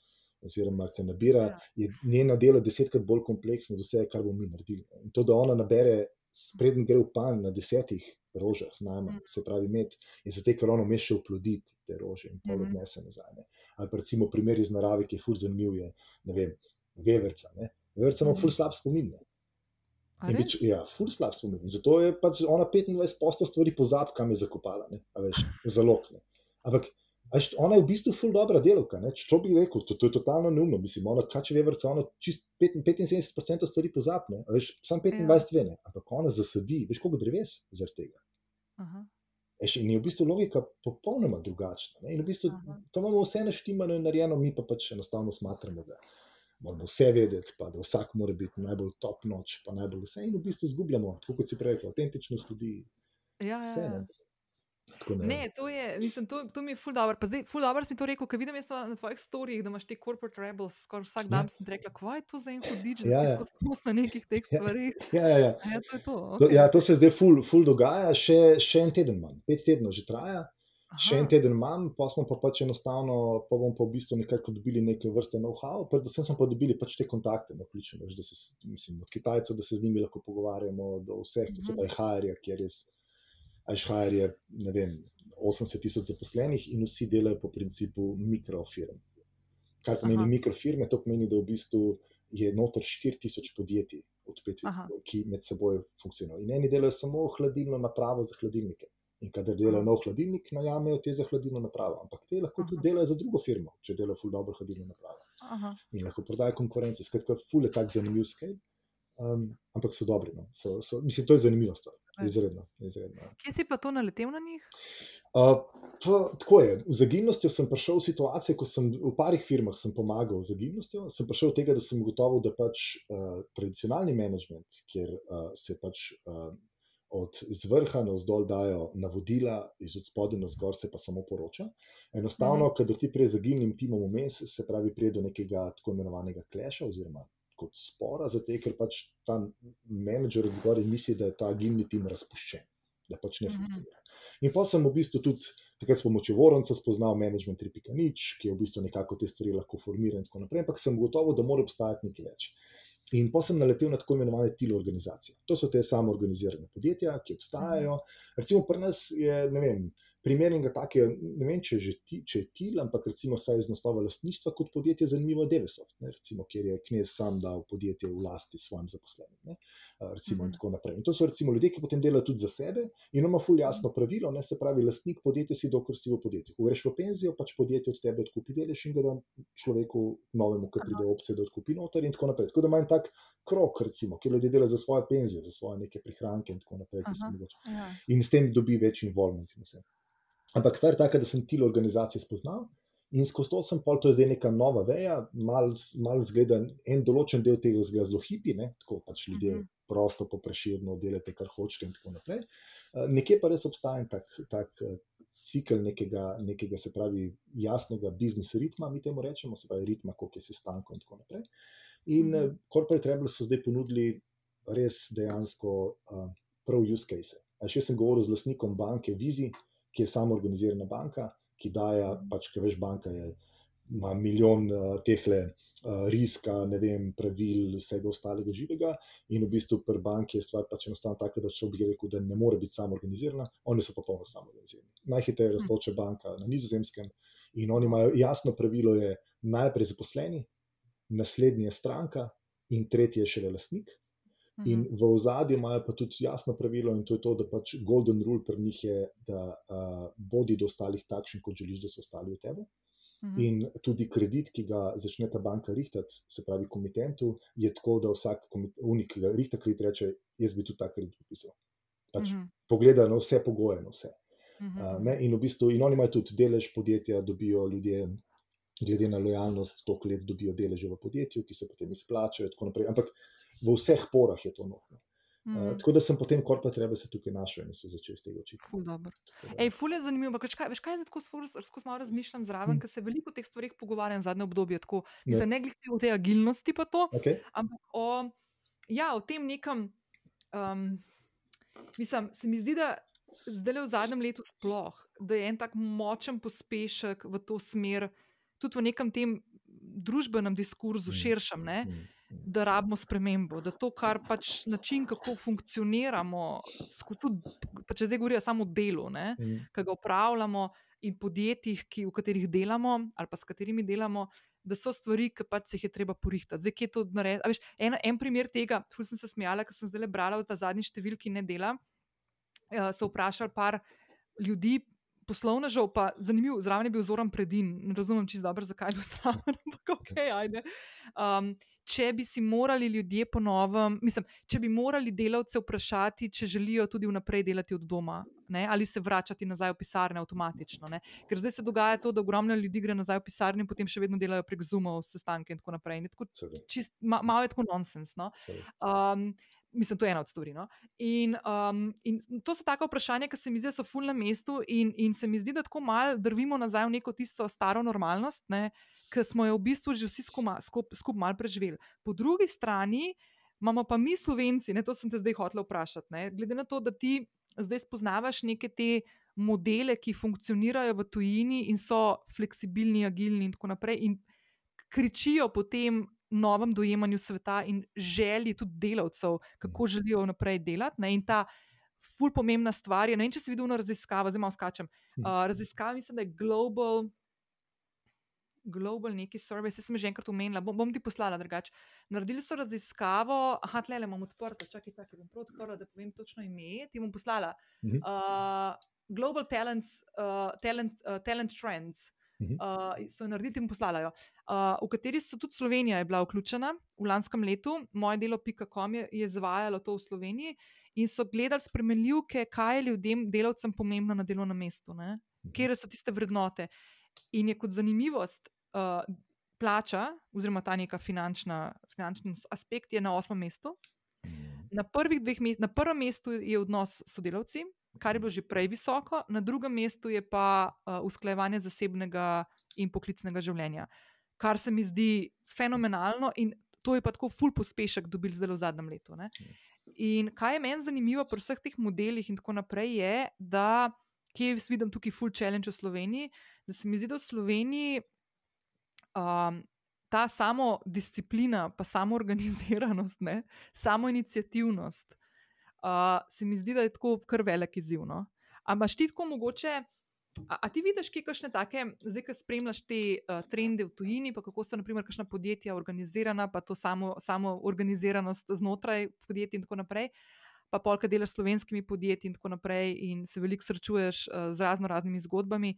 oziroma ki nabira, ja. je njeno delo desetkrat bolj kompleksno od vsega, kar bomo mi naredili. In to, da ona nabere, spreden gre v pan na desetih rožah, najmanj, mm. se pravi, med, je zato, ker ona meša uploditi te rože in pol mm. odnese nazaj. Ne. Ali pa recimo primer iz narave, ki je fur zanimiv, je, ne vem, veverca. Ne. Veverca ima mm. fur slab spomin. Ne. Bič, ja, ful slab spomin. Zato je pač ona 25% stvari pozabila, kam je zakopala, veš, zalog. Ne. Ampak Až, ona je v bistvu ful dobra delovka. Če bi rekel, to, to je totalno neumno. Mislim, ona kače ve vrca, ona čist 75% stvari pozapne, veš, sam 25 ja. vene, ampak ona zasadi, veš, koliko dreves zaradi tega. Aha. Eš, in je v bistvu logika popolnoma drugačna. Ne? In v bistvu Aha. to imamo vse naštimano in narejeno, mi pa pač enostavno smatramo, da moramo vse vedeti, pa da vsak mora biti najbolj top noč, pa najbolj vse. In v bistvu izgubljamo, kot si prej rekel, avtentičnost ljudi. Ja, ja, ja. Ne. ne, to, je, mislim, to, to mi je ful dobro. Zdaj, ful dobro si mi to rekel, ker vidim na tvojih storijih, da imaš te corporate rebels, skoraj vsak dan ja. sem rekla, kaj je to za en hudič, da ja, ja. spust na nekih teh ja. stvarih. Ja, ja, ja. ja, to, to. Okay. To, ja, to se zdaj ful, ful dogaja, še, še en teden manj, pet tednov že traja. Aha. Še en teden manj, pa smo pa pač enostavno, pa bomo pa v bistvu nekako dobili neke vrste know-how, predvsem smo pa dobili pač te kontakte, no, ključno, da se, mislim, od Kitajcev, da se z njimi lahko pogovarjamo, do vseh, ki se pa je HR-ja, kjer je, HR je, ne vem, 80 tisoč zaposlenih in vsi delajo po principu mikrofirm. Kaj pomeni Aha. mikrofirme? To pomeni, da v bistvu je noter 4000 podjetij, odpet, ki med seboj funkcionirajo. In eni delajo samo hladilno napravo za hladilnike. In kadar delajo nov hladilnik, najamejo te za hladilno napravo. Ampak te lahko tudi delajo za drugo firmo, če delajo ful dobro hladilno napravo. Aha. In lahko prodajo konkurence. Skratka, ful je tak zanimiv scale. Um, ampak so dobri. No. So, so, mislim, to je zanimivo stvar. Izredno, izredno. Kje si pa to naletel na njih? Uh, pa, tako je. Z agilnostjo sem prišel v situacijo, ko sem v parih firmah pomagal z agilnostjo. Sem prišel do tega, da sem ugotovil, da pač uh, tradicionalni management, kjer uh, se pač uh, od zvrha na vzdolj dajo navodila, iz spodaj na zgor se pa samo poroča. Enostavno, mhm. kadar ti prej z agilnim timom vmes, se pravi, pride do nekega tako imenovanega kleša oziroma kot spora, zato ker pač ta menedžer zgoraj misli, da je ta agilni tim razpuščen, da pač ne mhm. funkcionira. In pa sem v bistvu tudi takrat s pomočjo Voronca spoznal management 3.0, ki je v bistvu nekako te stvari lahko formira in tako naprej, ampak sem gotovo, da mora obstajati nekaj več. In pa sem naletel na tako imenovane tilo organizacije. To so te samo organizirane podjetja, ki obstajajo. Recimo pri nas je, ne vem, primernega takega, ne vem, če, ti, če je til, ampak recimo saj iz naslova lastništva kot podjetje zanimivo Devesoft, ne, recimo, kjer je knjez sam dal podjetje v lasti svojim zaposlenim. Ne, recimo, mm. in tako naprej. In to so recimo ljudje, ki potem delajo tudi za sebe in ima ful jasno pravilo, ne se pravi, lastnik podjetja si dokler si v podjetju. Ko greš v penzijo, pač podjetje od tebe odkupi delež in ga da človeku novemu, ki pride opcije, da odkupi noter in tako naprej. Tako da imam tak krok, recimo, kjer ljudje delajo za svoje penzije, za svoje neke prihranke in tako naprej. Ja. In s tem dobi več involvement in vse. Ampak stvar je taka, da sem tilo organizacije spoznal in skozi to sem pol, to je zdaj neka nova veja, malo mal zgleda, en določen del tega zgleda zelo hipi, ne? tako pač ljudje uh mhm. -huh. prosto popreširno delate, kar hočete in tako naprej. Uh, nekje pa res obstaja tak, tak uh, cikl nekega, nekega, se pravi, jasnega biznis ritma, mi temu rečemo, se pravi, ritma, koliko je sestanko in tako naprej. In uh -huh. Corporate Rebels so zdaj ponudili res dejansko uh, prav use case. Še jaz sem govoril z lastnikom banke Vizi, ki je samo organizirana banka, ki daje, pač, ki veš, banka je. Ima milijon uh, teh le uh, riska, ne vem, pravil, vsega ostalega živega, in v bistvu pri banki je stvar pač enostavno taka, da če bi rekel, da ne more biti samo organizirana, oni so popolnoma samo organizirani. Najhitreje raztoče banka na nizozemskem in oni imajo jasno pravilo, je najprej zaposleni, naslednji je stranka in tretji je šele lastnik. In mhm. v ozadju imajo pa tudi jasno pravilo, in to je to, da pač golden rule pri njih je, da uh, bodi do ostalih takšen, kot želiš, da so ostali v tebi. Mhm. In tudi kredit, ki ga začne ta banka rihtati, se pravi, komitentu, je tako, da vsak unik, ki ga rihta kredit, reče: Jaz bi tudi ta kredit podpisal. Pač uh -huh. Pogleda na vse pogoje, na vse. Uh -huh. uh, in v bistvu, in oni imajo tudi delež podjetja, dobijo ljudje, glede na lojalnost, toliko let dobijo deleže v podjetju, ki se potem izplačajo. Ampak v vseh porah je to nohno. Mm. Uh, tako da sem potem korpa treba se tukaj našel in se začel s tega učiti. Ful, Ej, ful je zanimivo, ampak kaj, veš, kaj je tako skozi malo razmišljam zraven, mm. ker se veliko o teh stvarih pogovarjam zadnje obdobje, tako ne, ja. ne glede o tej agilnosti pa to, okay. ampak o, ja, o tem nekem, um, mislim, se mi zdi, da zdaj le v zadnjem letu sploh, da je en tak močen pospešek v to smer, tudi v nekem tem družbenem diskurzu, širšem, ne, da rabimo spremembo, da to, kar pač način, kako funkcioniramo, tudi pa če zdaj govorijo samo o delu, ne, ki ga upravljamo in podjetjih, ki, v katerih delamo ali pa s katerimi delamo. Da so stvari, ki pač se jih je treba porihtati. Zdaj, kje to narediti? En, en primer tega, tu sem se smejala, ker sem zdaj brala v ta zadnji številki ne dela. Uh, so vprašali par ljudi, poslovnežev, pa zanimiv, zraven je bil Zoran Predin, ne razumem čisto dobro, zakaj je bil zraven, ampak ok, ajde. Um, če bi si morali ljudje ponovem, mislim, če bi morali delavce vprašati, če želijo tudi vnaprej delati od doma, ne, ali se vračati nazaj v pisarne avtomatično. Ne. Ker zdaj se dogaja to, da ogromno ljudi gre nazaj v pisarne in potem še vedno delajo prek Zoomov, sestanke in tako naprej. In tako, čist, ma, malo je tako nonsens. No. Um, Mislim, to je ena od stvari. No? In, um, in to so take vprašanja, ki se mi zdijo, so ful na mestu, in, in se mi zdi, da tako malo drvimo nazaj v neko tisto staro normalnost, ki smo jo v bistvu že vsi skupaj skup, skup malo preživeli. Po drugi strani imamo pa mi, slovenci, ne, to sem te zdaj hotel vprašati. Ne? Glede na to, da ti zdaj spoznavaš neke te modele, ki funkcionirajo v tujini in so fleksibilni, agilni in tako naprej, in kričijo potem novem dojemanju sveta in želji tudi delavcev, kako mhm. želijo naprej delati. Ne? In ta ful pomembna stvar je, ne vem, če si videl na raziskavo, zdaj malo skačem. Uh, raziskava, mislim, da je Global. Global neki survey, se sem že enkrat omenila, bom, bom ti poslala drugače. Naredili so raziskavo, aha, tle le imam odprto, čakaj, čakaj, bom prav odprla, da povem točno ime, ti bom poslala. Uh, Global Talents, uh, talent, uh, talent Trends. Uh, so naredili in poslali, uh, v kateri so tudi Slovenija bila vključena v lanskem letu. Moje delo, PIKA.com je, je izvajalo to v Sloveniji in so gledali spremenljivke, kaj je ljudem, delavcem pomembno na delovnem mestu, kje so tiste vrednote. In je kot zanimivost. Uh, Plača, oziroma ta neka finančna, finančni aspekt, je na osmem mestu. Na, na prvem mestu je odnos s sodelavci, kar je bilo že prej visoko, na drugem mestu je pa uh, usklajevanje zasebnega in poklicnega življenja, kar se mi zdi fenomenalno in to je pa tako ful pospešek dobil zdaj v zadnjem letu. Ne? In kaj je meni zanimivo pri vseh teh modelih in tako naprej, je, da kje vidim tukaj full challenge v Sloveniji, da se mi zdi, da v Sloveniji. Um, Ta samo disciplina, pa samo organiziranost, samo inicijativnost, uh, se mi zdi, da je tako kar velik izziv. No? Ampak ti tako mogoče. A, a ti vidiš, kaj kakšne take, zdaj, ki spremljaš te uh, trende v tujini, pa kako so, naprimer, kakšna podjetja organizirana, pa to samo, samo organiziranost znotraj podjetij in tako naprej, pa polka delaš s slovenskimi podjetji in tako naprej, in se veliko srečuješ uh, z razno raznimi zgodbami.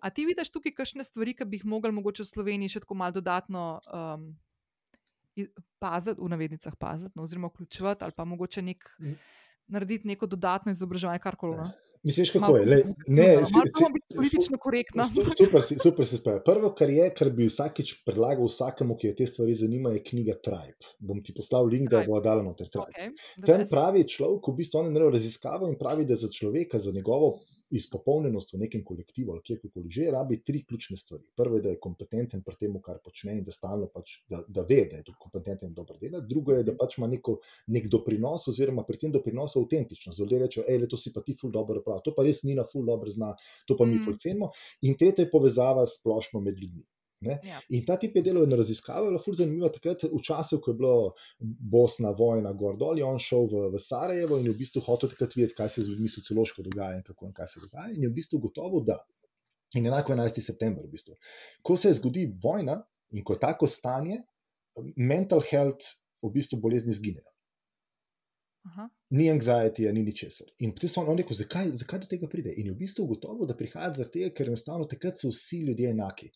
A ti vidiš tukaj kakšne stvari, ki bi jih mogli mogoče v Sloveniji še tako malo dodatno um, paziti, v navednicah paziti, no, oziroma vključevati, ali pa mogoče nek. Mm narediti neko dodatno izobraževanje, kar koli. No? Misliš, kako je? Le, ne, ne, ne, politično korektno. Super, super se spravi. Prvo, kar je, kar bi vsakič predlagal vsakemu, ki je te stvari zanima, je knjiga Tribe. Bom ti poslal link, da bo dala noter Tribe. Okay, Ten pravi človek, v bistvu on je naredil raziskavo in pravi, da za človeka, za njegovo izpopolnjenost v nekem kolektivu ali kjerkoli že, rabi tri ključne stvari. Prvo je, da je kompetenten pri tem, kar počne in da stalno pač, da, da ve, da je kompetenten in dobro dela. Drugo je, da pač ima neko, nek doprinos oziroma pri tem doprinosu avtentičnost. Ljudje rečejo, hej, to si pa ti ful dobro prav prav, to pa res ni na full dobro zna, to pa mi mm. fulcemo. In tretja je povezava splošno med ljudmi. Ja. In ta tip je delal na raziskave, zelo zanimivo. Takrat, v času, ko je bila Bosna vojna, gor dol, je on šel v, v Sarajevo in je v bistvu hotel takrat videti, kaj se z ljudmi sociološko dogaja in kako in kaj se dogaja. In je v bistvu gotovo, da. In enako 11. september, v bistvu. ko se zgodi vojna in ko je tako stanje, mental health v bistvu bolezni zginejo. Aha. Ni anxiety, ni ničesar. In potem so oni rekli, zakaj, zakaj do tega pride. In je v bistvu ugotovil, da prihaja zaradi tega, ker enostavno takrat so vsi ljudje enaki.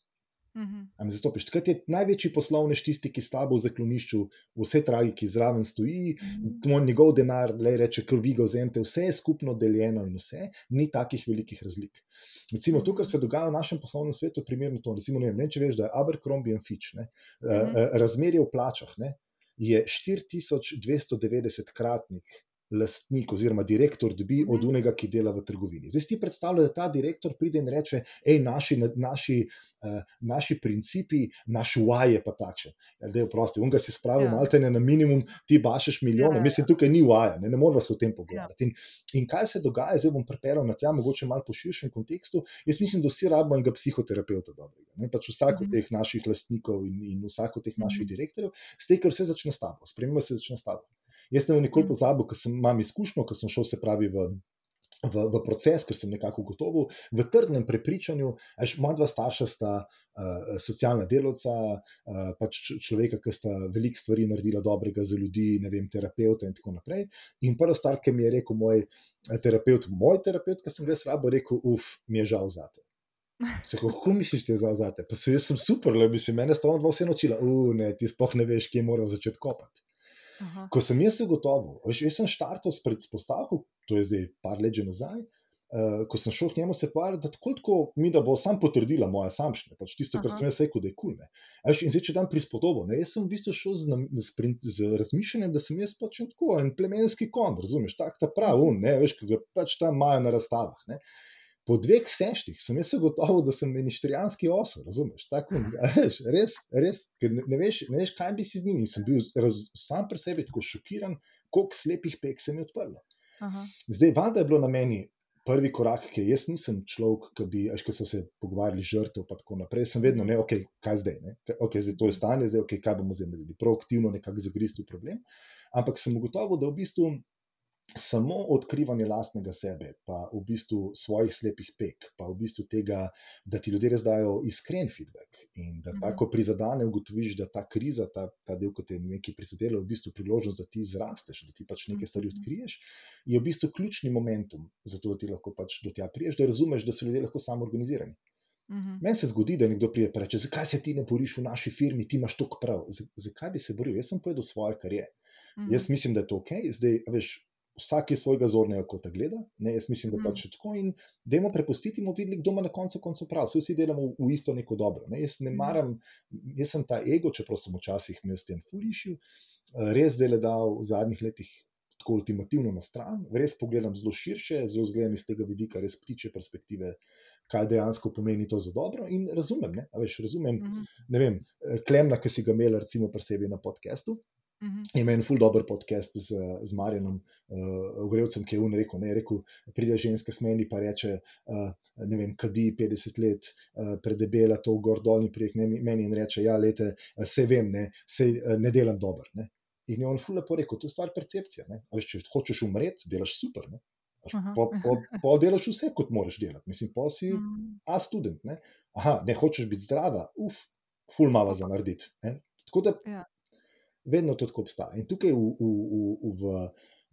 Uh mhm. -huh. Zato, takrat je največji poslovnež tisti, ki s tabo v zaklonišču, vse tragi, ki zraven stoji, uh mhm. -huh. njegov denar, le reče, krvi ga vzemte, vse je skupno deljeno in vse, ni takih velikih razlik. Recimo, to, kar se dogaja v našem poslovnem svetu, je primerno to. Recimo, ne vem, ne, če veš, da je Abercrombie in Fitch, ne, uh -huh. razmerje v plačah. Ne, je 4290 kratnik lastnik oziroma direktor dobi od Mhm. unega, ki dela v trgovini. Zdaj si predstavljaj, da ta direktor pride in reče: hej, naši, naši, uh, naši principi, naš why je pa takšen. Ja, da je prosti, unga si spravil Ja. ja. malte na minimum, ti bašeš milijone, Ja, ja, ja, mislim, tukaj ni why, ne, ne moramo se o tem pogovarjati. In, in kaj se dogaja, zdaj bom pripeljal na tja, mogoče malo po širšem kontekstu. Jaz mislim, da vsi rabimo enega psihoterapeuta dobrega. Ne? Pač vsak od Mhm. teh naših lastnikov in, in vsak od teh naših Mhm. direktorjev, zdaj, ker vse začne s tabo, sprememba se začne s tabo. Jaz ne bom nikoli Mhm. pozabil, ker sem imam izkušnjo, ker sem šel se pravi v. V, v proces, ker sem nekako gotovo, v trdnem prepričanju, da moja dva starša sta uh, socialna delovca, uh, pač človeka, ki sta veliko stvari naredila dobrega za ljudi, ne vem, terapeuta in tako naprej. In prva stvar, ki mi je rekel moj eh, terapeut, moj terapeut, ki sem ga jaz rabo, rekel: Uf, mi je žal zate. Kako misliš, da je žal zate? Pa so jaz sem super, le bi se mene stavno dva vse naučila. Uf, ne, ti sploh ne veš, kje moram začeti kopati. Aha. Ko sem jaz ugotovil, veš, jaz sem štartal s predpostavko, to je zdaj par let že nazaj, uh, ko sem šel k njemu se pogovarjati, da tako, tako mi da bo sam potrdila moje samšne, pač tisto, kar Aha. sem jaz rekel, da je kul. Cool, in zdaj, če dam prispodobo, ne, jaz sem v bistvu šel z, z, z razmišljanjem, da sem jaz pač en tako en plemenski kon, razumeš, tak ta prav, un, ne, veš, ki ga pač tam imajo na razstavah. Ne. Po dveh seštih sem jaz gotovo, da sem meništrijanski osel, razumeš? Tako, veš, res, res, ker ne, veš, ne veš, kaj bi si z njimi. Sem bil raz, sam pri sebi tako šokiran, koliko slepih pek se mi je odprlo. Aha. Zdaj, valjda je bilo na meni prvi korak, ker jaz nisem človek, ki bi, veš, ko so se pogovarjali žrtev, pa tako naprej, sem vedno, ne, ok, kaj zdaj, ne, ok, zdaj to je stanje, zdaj, ok, kaj bomo zdaj naredili, proaktivno nekako zagristi v problem. Ampak sem ugotovil, da v bistvu samo odkrivanje lastnega sebe, pa v bistvu svojih slepih pek, pa v bistvu tega, da ti ljudje res dajo iskren feedback in da Mhm. tako prizadane ugotoviš, da ta kriza, ta, ta del, ki te je nekaj prizadela, je v bistvu priložnost, da ti zrasteš, da ti pač nekaj stvari Mhm. odkriješ, je v bistvu ključni momentum za to, da ti lahko pač do tja priješ, da razumeš, da so ljudje lahko samo organizirani. Mhm. Meni se zgodi, da nekdo pride in reče: Zakaj se ti ne boriš v naši firmi, ti imaš toliko prav. Z- Zakaj bi se boril? Jaz sem povedal svoje, kar je. Mhm. Jaz mislim, da je to ok, zdaj, veš, vsak je svojega zornega kota gleda, ne, jaz mislim, da Mhm. pač je tako in dajmo prepustiti in videti, kdo ima na koncu koncev prav. Vsi, vsi delamo v, v isto neko dobro. Ne. Jaz ne Mhm. maram, jaz sem ta ego, čeprav sem včasih imel s tem fulišil, res dele dal v zadnjih letih. Tako ultimativno na stran, res pogledam zelo širše, zelo zgledam iz tega vidika, res ptiče perspektive, kaj dejansko pomeni to za dobro. In razumem, ne, a veš, razumem, Mhm. ne vem, eh, Klemna, ki si ga imel, recimo, pri sebi na podkastu, Mhm. je imel en ful dober podcast z, z Marjanom uh, Ogrevcem, ki je on rekel, ne, rekel, pride ženska k meni pa reče, uh, ne vem, kadi 50 let, uh, predebela to gor dol in prije k meni- in reče, ja, lete, vse vem, ne, sej, uh, ne delam dobro. Ne. In je on ful lepo rekel, to je stvar percepcije. Ne. A Veš, če hočeš umreti, delaš super. Ne. Aha. Po, po, po delaš vse, kot moraš delati. Mislim, pa si Mhm. A student. Ne. Aha, ne hočeš biti zdrava, uf, ful malo za narediti. ne. Tako da Ja. Vedno to tako obstaja. In tukaj v, v, v, v,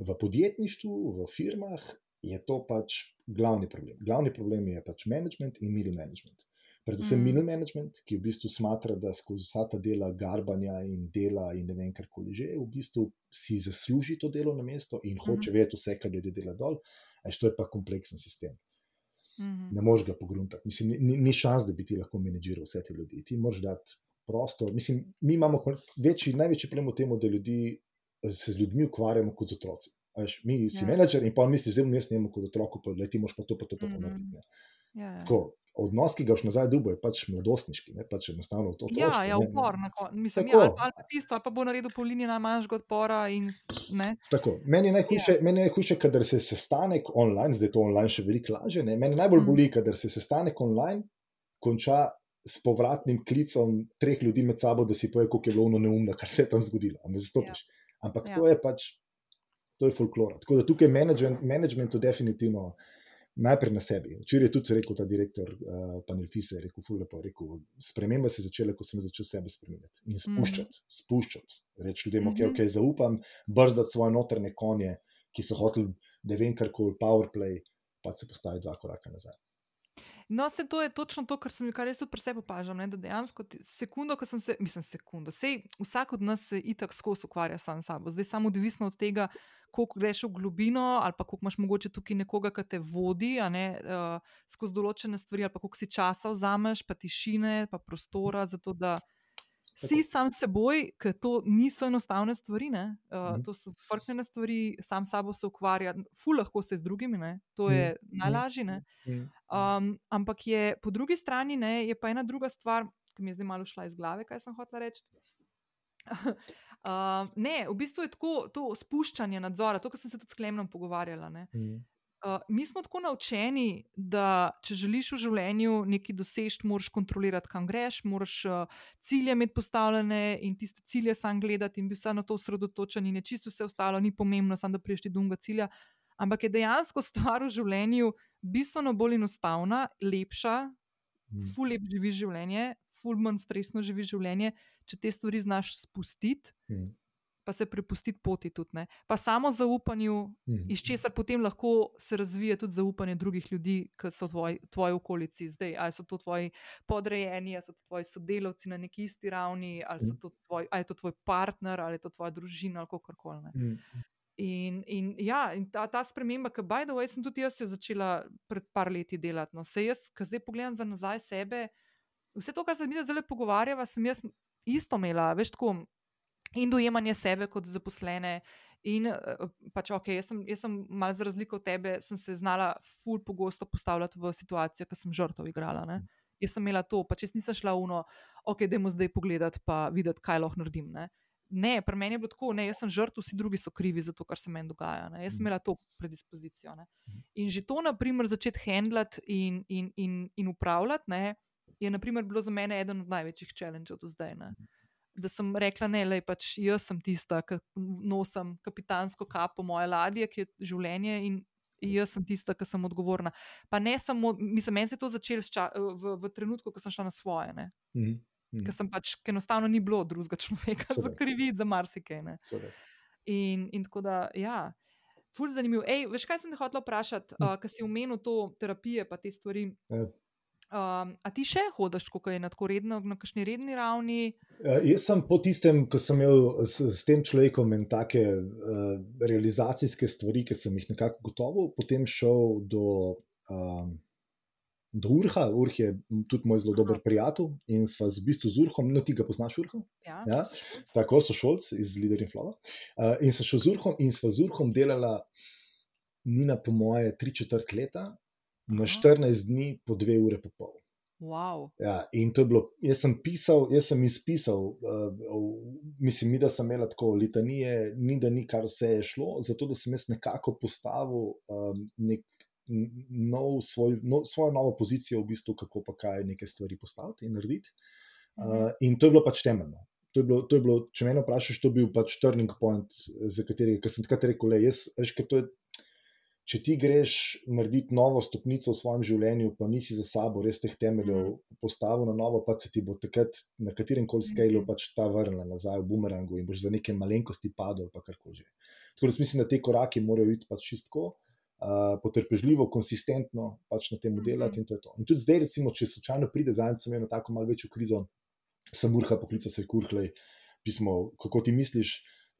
v podjetništvu, v firmah je to pač glavni problem. Glavni problem je pač management in middle management. Predvsem Mm. mm. middle management, ki v bistvu smatra, da skozi vsa ta dela garbanja in dela in ne vem karkoli že, v bistvu si zasluži to delovno mesto in hoče Mhm. vedeti vse, kar ljudje dela dol. Eš, to je pa kompleksen sistem. Mhm. Ne moreš ga pogruntati. Mislim, ni, ni, ni šans, da bi ti lahko menedžiral vse te ljudi. Ti moraš dati prostor. Mislim, mi imamo večji, največji problem v tem, da ljudi se z ljudmi ukvarjamo kot z otroci. Veš, mi si Ja. ja. menedžer in pa misliš, da jaz njemu kot otroku povedal, ti moraš pa to, pa to, pa to Mhm. narediti. ne. Ja, ja. Tako, odnos, ki ga boš nazaj dubo, je pač mladostniški, ne pač enostavno to. Ja, ja, upor na koncu. Mislim, ja, Tako. ali, pa, ali pa tisto, ali pa bo naredil po liniji najmanjšega odpora. In, ne. Tako. Meni je najhujše, ja. meni je najhujše, kadar se sestanek online, zdaj to online še veliko lažje. Ne? Meni najbolj Mm. boli, kadar se sestanek online konča s povratnim klicom treh ljudi med sabo, da si pove, kako je bilo ono neumno, kar se je tam zgodilo. A me zastopiš. Ja. Ampak Ja. to je pač, to je folklora. Tako da tukaj management, managementu definitivno najprej na sebi. Včeraj je tudi rekel ta direktor uh, Panelfisa, je rekel, ful lepo, je rekel, sprememba se je začela, ko sem začel sebe spremenjati in spuščati, mm. spuščati. Reči ljudem, ok, Mhm. ok, zaupam, brzdati svoje notrne konje, ki so hoteli, ne vem, kar koli, powerplay, pa se postavi dva koraka nazaj. No, se to je točno to, kar sem kar jaz tudi pri sebi opažam. Ne, da dejansko sekundo, ko sem se, mislim, sekundo, sej vsak od nas se itak skozi ukvarja sam s sabo. Zdaj samo odvisno od tega, koliko greš v globino, ali pa koliko imaš mogoče tukaj nekoga, ki te vodi ne, uh, skozi določene stvari, ali pa koliko si časa vzameš, pa tišine, pa prostora, zato da si sam seboj, ker to niso enostavne stvari, uh, to so zfrknjene stvari, sam sabo se ukvarja, ful lahko se z drugimi, ne? to je mm. najlažje. Um, ampak je po drugi strani ne, je pa ena druga stvar, ki mi je zdaj malo šla iz glave, kaj sem hotel reči. uh, ne, v bistvu je tako to spuščanje nadzora, to, kar sem se tudi s Klemnom pogovarjala. Mm. Uh, mi smo tako naučeni, da če želiš v življenju nekaj doseči, moraš kontrolirati, kam greš, moraš uh, cilje imeti postavljene in tiste cilje sam gledati in biti vse na to osredotočen, in je čisto vse ostalo, ni pomembno, samo da priješ ti dunga cilja. Ampak je dejansko stvar v življenju bistveno bolj enostavna, lepša, mm. ful lep živi življenje, ful manj stresno živi življenje, če te stvari znaš spustiti. Mm pa se prepustiti poti tudi. Ne? Pa samo zaupanju, mm. iz česar potem lahko se razvije tudi zaupanje drugih ljudi, ki so v tvoji okolici zdaj. Ali so to tvoji podrejeni, ali so to tvoji sodelavci na neki isti ravni, ali, mm. to tvoj, ali je to tvoj partner, ali je to tvoja družina, ali kako koli. Mm. In, in, ja, in ta, ta sprememba, ki, by the way, sem tudi jaz začela pred par leti delati. No. Se jaz, ki zdaj pogledam za nazaj sebe, vse to, kar se mi zdaj pogovarjava, sem jaz isto imela, veš, tako in dojemanje sebe kot zaposlene. In eh, pač, ok, jaz sem, jaz sem malo za razliko od tebe, sem se znala ful pogosto postavljati v situacijo, ki sem žrtev igrala. Ne? Jaz sem imela to, pač jaz nisem šla v no, ok, da mu zdaj pogledati, pa videti, kaj lahko naredim. Ne, ne pri meni je bilo tako, ne, jaz sem žrtev, vsi drugi so krivi za to, kar se meni dogaja. Ne? Jaz sem imela to predispozicijo. Ne? In že to, na primer, začeti handlati in, in, in, in upravljati, ne, je naprimer, bilo za mene eden od največjih challengeov do zdaj. Ne? Da sem rekla, ne, le pač jaz sem tista, ki nosim kapitansko kapo moje ladje, ki je življenje in jaz sem tista, ki sem odgovorna. Pa ne samo, mislim, meni se je to začelo v, v trenutku, ko sem šla na svoje. Mm -hmm. Ker sem pač, ker enostavno ni bilo drugega človeka, za krivit za marsikaj. In, in tako da, ja. Ful zanimiv. Ej, veš, kaj sem te hotel vprašati, uh, ker si omenil to terapije, pa te stvari. Ja. Um, a ti še hodiš, kako je na tako redno, na kakšni redni ravni? Uh, jaz sem po tistem, ko sem imel s, s tem človekom in take uh, realizacijske stvari, ki sem jih nekako gotovo, potem šel do, um, do Urha. Urh je tudi moj zelo dober prijatelj in sva z v bistvu z Urhom, no ti ga poznaš, Urha? Ja, ja? tako so šolci iz Leader in Flow. Uh, in sem šel z Urhom in sva z Urhom delala, ni na po moje, tri četrt leta na 14 dni po dve ure po pol. Wow. Ja, in to je bilo, jaz sem pisal, jaz sem izpisal, uh, mislim, mi, da sem imel tako litanije, ni da ni kar vse je šlo, zato da sem jaz nekako postavil um, nek nov, svoj, no, svojo novo pozicijo, v bistvu, kako pa kaj neke stvari postaviti in narediti. Uh, in to je bilo pač temeljno. To je bilo, to je bilo, če me vprašaš, to je bil pač turning point, za katerega sem takrat rekel, le, jaz, veš, ker to je če ti greš narediti novo stopnico v svojem življenju, pa nisi za sabo res teh temeljev mm. postavil na novo, pa se ti bo takrat na katerem koli skalu mm. pač ta vrnila nazaj v bumerangu in boš za neke malenkosti padel, pa kar koli že. Tako da mislim, da te korake morajo iti pač čistko. Uh, potrpežljivo, konsistentno pač na tem mhm. delati, in to je to. In tudi zdaj, recimo, če slučajno pride za en, sem imel tako malo večjo krizo, sem urha poklical se kurklej, pismo, kako ti misliš,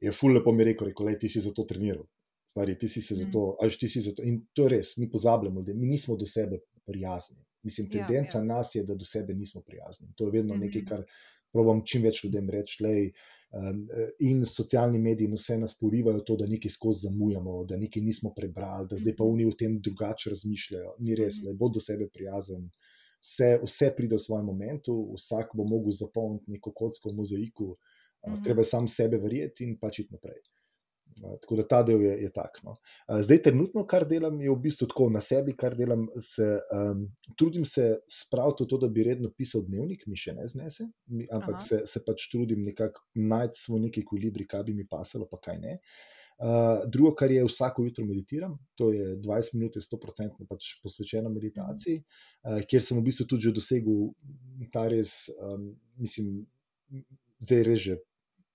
je ful lepo mi rekel, rekel, le ti si za to treniral stvari, ti si se za to, ali ti si za to. In to je res, mi pozabljamo, da mi nismo do sebe prijazni. Mislim, ja, tendenca ja, ja. nas je, da do sebe nismo prijazni. To je vedno mm -hmm. nekaj, kar probujem čim več ljudem reči. Lej, um, in socialni mediji vse nas porivajo to, da nekaj skozi zamujamo, da nekaj nismo prebrali, da zdaj pa oni o tem drugače razmišljajo. Ni res, mm -hmm. bo do sebe prijazen. Vse, vse pride v svojem momentu, vsak bo mogel zapolniti neko kocko v mozaiku, -hmm. treba je sam sebe verjeti in pač iti naprej. Tako da ta del je, je tak. No. Zdaj, trenutno, kar delam, je v bistvu tako na sebi, kar delam. Se, um, trudim se spraviti to, da bi redno pisal dnevnik, mi še ne znese, ampak se, se pač trudim nekako najti svoj neki kolibri, kaj bi mi pasalo, pa kaj ne. Uh, drugo, kar je vsako jutro meditiram, to je 20 minut, 100% pač posvečeno meditaciji, uh, kjer sem v bistvu tudi dosegel ta res, um, mislim, zdaj reže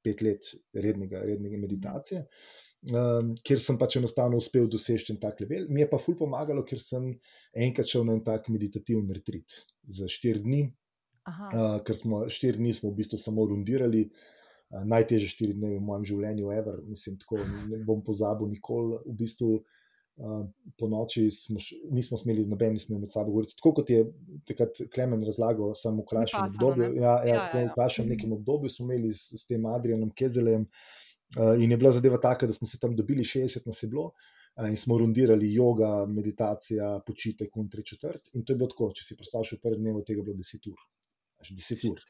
pet let rednega, rednega meditacije, um, kjer sem pač enostavno uspel doseči tak level. Mi je pa ful pomagalo, ker sem enkrat šel na en tak meditativen retrit za štiri dni, uh, ker smo štiri dni smo v bistvu samo rundirali. Uh, najtežje štiri dni v mojem življenju, ever. mislim, tako ne bom pozabil nikoli. V bistvu Uh, po noči smo, nismo smeli z nobenim med sabo govoriti. Tako kot je takrat Klemen razlagal, samo v krajšem obdobju. Ja, ja, ja, tako ja, ja. v krajšem mhm. nekem obdobju smo imeli s, s tem Adrianom Kezelem uh, in je bila zadeva taka, da smo se tam dobili 60 nas je bilo uh, in smo rundirali yoga, meditacija, počitek in tri četrt. In to je bilo tako, če si predstavljaš v prvem dnevu, tega bilo 10 ur. 10 ur.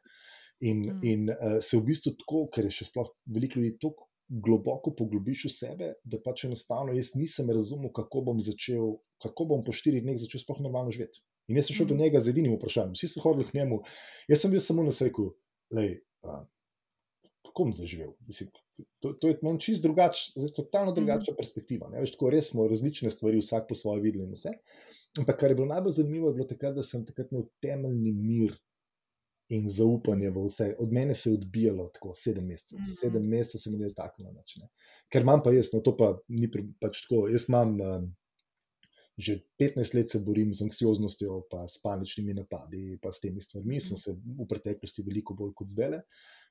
In, mm. in uh, se v bistvu tako, ker je še sploh veliko ljudi tako globoko poglobiš v sebe, da pač enostavno jaz nisem razumel, kako bom začel, kako bom po štirih dneh začel sploh normalno živeti. In jaz sem šel mm do mhm. njega z edinim vprašanjem, vsi so hodili k njemu, jaz sem bil samo na svetu, kako bom zaživel. Mislim, to, to je meni čist drugačna, totalno drugačna mm perspektiva. Ne? Veš, tako res smo različne stvari, vsak po svoje videli in vse. Ampak kar je bilo najbolj zanimivo, je bilo takrat, da sem takrat imel temeljni mir in zaupanje v vse. Od mene se je odbijalo tako sedem mesecev. Mm -hmm. Sedem mesecev sem imel tako na način. Ker imam pa jaz, no to pa ni pač tako. Jaz imam um, že 15 let se borim z anksioznostjo, pa s paničnimi napadi, pa s temi stvarmi. Sem se v preteklosti veliko bolj kot zdaj.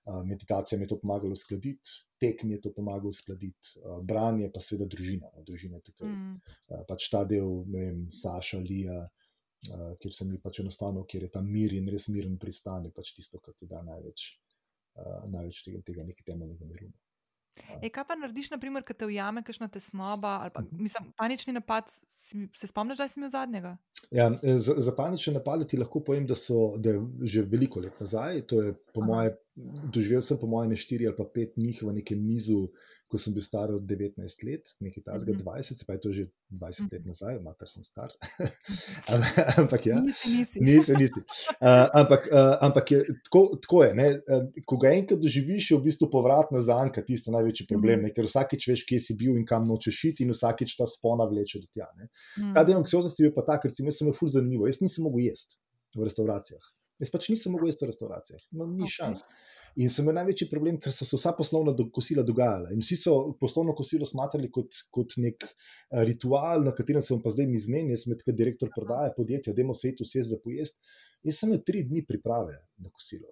Uh, meditacija mi je to pomagala uskladiti, tek mi je to pomagalo uskladiti, uh, branje pa seveda družina. No, družina je tukaj. Mm. Uh, pač ta del, ne vem, Saša, Lija, uh, kjer se mi pač enostavno, kjer je ta mir in res miren pristan, je pač tisto, kar ti da največ, uh, največ tega, tega nekaj temeljnega miru. E, kaj pa narediš, naprimer, ko te ujame kakšna tesnoba ali pa mhm. mislim, panični napad? Si, se spomniš, da si imel zadnjega? Ja, za, za panične napade ti lahko povem, da so da že veliko let nazaj. To je po moje, doživel sem po moje ne štiri ali pa pet njih v nekem nizu ko sem bil star od 19 let, nekaj tasga mm -hmm. 20, pa je to že 20 let nazaj, mater sem star. ampak ja, nisi, nisi. nisi, nisi. Uh, ampak, uh, ampak je, tako, tako je. Ne? Ko ga enkrat doživiš, je v bistvu povratna zanka tisto največji problem, mm -hmm. ker vsakič veš, kje si bil in kam nočeš iti, in vsakič ta spona vleče do tja. Mm -hmm. Ta del anksioznosti je pa tak, ker sem jaz ful zanimivo. Jaz nisem mogel jesti v restauracijah. Jaz pač nisem mogel jesti v restauracijah. No, ni okay. šans. In sem imel največji problem, ker so se vsa poslovna kosila dogajala. In vsi so poslovno kosilo smatrali kot, kot nek eh, ritual, na katerem sem pa zdaj mi zmenil, jaz sem kot direktor prodaje podjetja, da imamo svet vse za pojest. Jaz sem imel tri dni priprave na kosilo.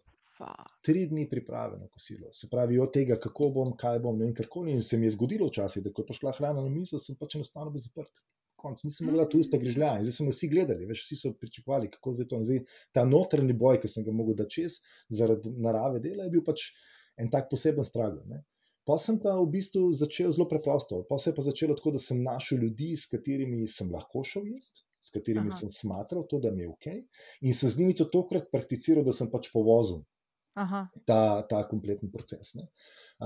Tri dni priprave na kosilo. Se pravi, od tega, kako bom, kaj bom, ne vem, karkoli. In se mi je zgodilo včasih, da ko je prišla hrana na mizo, sem pač enostavno bil zaprt konc, nisem mogla tu ista grižlja. In zdaj smo vsi gledali, veš, vsi so pričakovali, kako zdaj to. In zdaj ta notrni boj, ki sem ga mogel dati čez, zaradi narave dela, je bil pač en tak poseben strah. Pa sem pa v bistvu začel zelo preprosto. Pa se je pa začelo tako, da sem našel ljudi, s katerimi sem lahko šel jesti, s katerimi Aha. sem smatral to, da mi je ok. In sem z njimi to tokrat prakticiral, da sem pač povozil ta, ta kompletni proces. Ne.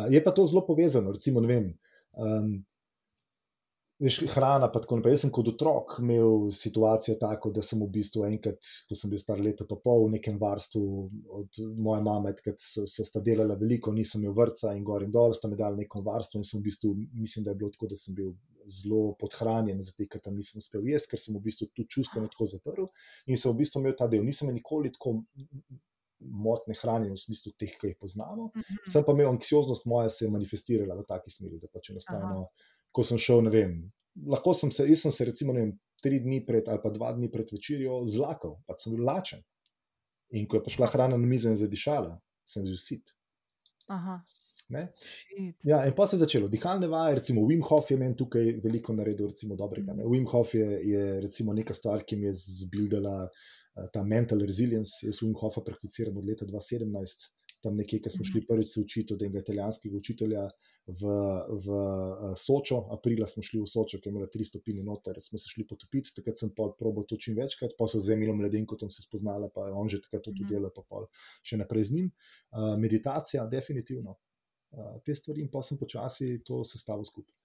Je pa to zelo povezano, recimo, ne vem. Um, veš, hrana. Jaz sem kot otrok imel situacijo tako, da sem v bistvu enkrat, ko sem bil star leto, pa pol v nekem varstvu od moje mame, ker so, so sta delala veliko, nisem imel vrca in gor in dol, sta mi dali neko varstvo in sem v bistvu, mislim, da je bilo tako, da sem bil. Zelo podhranjen, zato ker tam nisem uspel jesti, ker sem v bistvu tu čustveno tako zaprl. In sem v bistvu imel ta del. Nisem nikoli tako motne hranjene, v smislu teh, ki jih poznamo. Mm -hmm. Sem pa imel anksioznost, moja se je manifestirala v taki smeri, da pač enostavno. Aha ko sem šel, ne vem, lahko sem se, jaz sem se recimo vem, tri dni pred ali pa dva dni pred večerjo zlakal, pa sem bil lačen. In ko je prišla hrana na mizo in zadišala, sem bil sit. Ja, in pa se je začelo. Dihalne vaje, recimo Wim Hof je meni tukaj veliko naredil, recimo dobrega. Ne? Wim Hof je, je recimo neka stvar, ki mi je zbildala uh, ta mental resilience. Jaz Wim Hofa prakticiram od leta 2017, tam nekje, ko smo šli mhm. prvič se učiti od enega italijanskega učitelja, v, v eh, Sočo, aprila smo šli v Sočo, ki je imela 3 stopinje noter, smo se šli potopiti, takrat sem pa probo to čim večkrat, pa so z Emilom Ledenko tam se spoznala, pa je on že takrat tudi mhm. delal, pa pol še naprej z njim. Uh, meditacija, definitivno. Uh, te stvari in pa sem počasi to sestavil skupaj.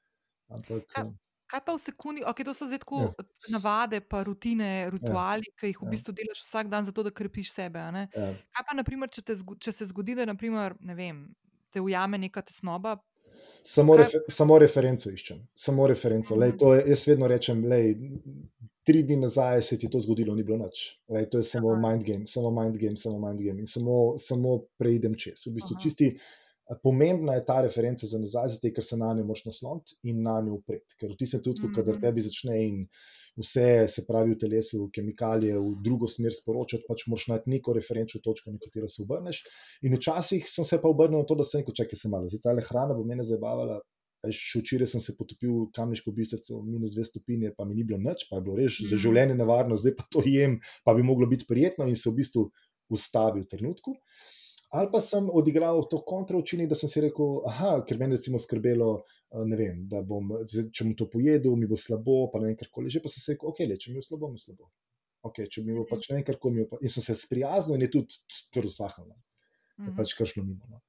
Ampak, kaj, kaj pa v sekundi, ok, to so zdaj tako ja. navade, pa rutine, rituali, ja. ki jih v ja. bistvu delaš vsak dan, zato da krepiš sebe. Ja. Kaj pa, naprimer, če, te, če se zgodi, da naprimer, ne vem, te ujame neka tesnoba, Samo, refer, samo referenco iščem, samo referenco. Lej, je, jaz vedno rečem, da tri dni nazaj se ti to zgodilo, ni bilo noč. To je samo mind game, samo mind game, samo mind game in samo, samo preidem čez. V bistvu, čisti, pomembna je ta referenca za nazaj, zato ker se na njo moš nasloniti in na njo upreti. Ker v tistem trenutku, mm -hmm. kadar tebi začne in vse se pravi v telesu, kemikalije v drugo smer sporočati, pač moraš najti neko referenčno točko, na katero se obrneš. In včasih sem se pa obrnil na to, da sem rekel: čakaj se malo, zdaj ta hrana bo mene zabavala. Še včeraj sem se potopil v kamniško bistrico, minus 2 stopinje, pa mi ni bilo nič, pa je bilo res Mhm. za življenje nevarno, zdaj pa to jem, pa bi moglo biti prijetno in se v bistvu ustavi v trenutku. Ali pa sem odigral to kontraučinek, da sem si rekel, aha, ker meni recimo skrbelo, eh, ne vem, da bom, če bom to pojedel, mi bo slabo, pa ne vem karkoli. Že pa sem se rekel, ok, le, če mi bo slabo, mi bo slabo. Okay, če mi bo pač ne vem, karkoli. Pa... In sem se sprijaznil in je tudi kar usahnil. Je Mhm. pač kar šlo mimo. No.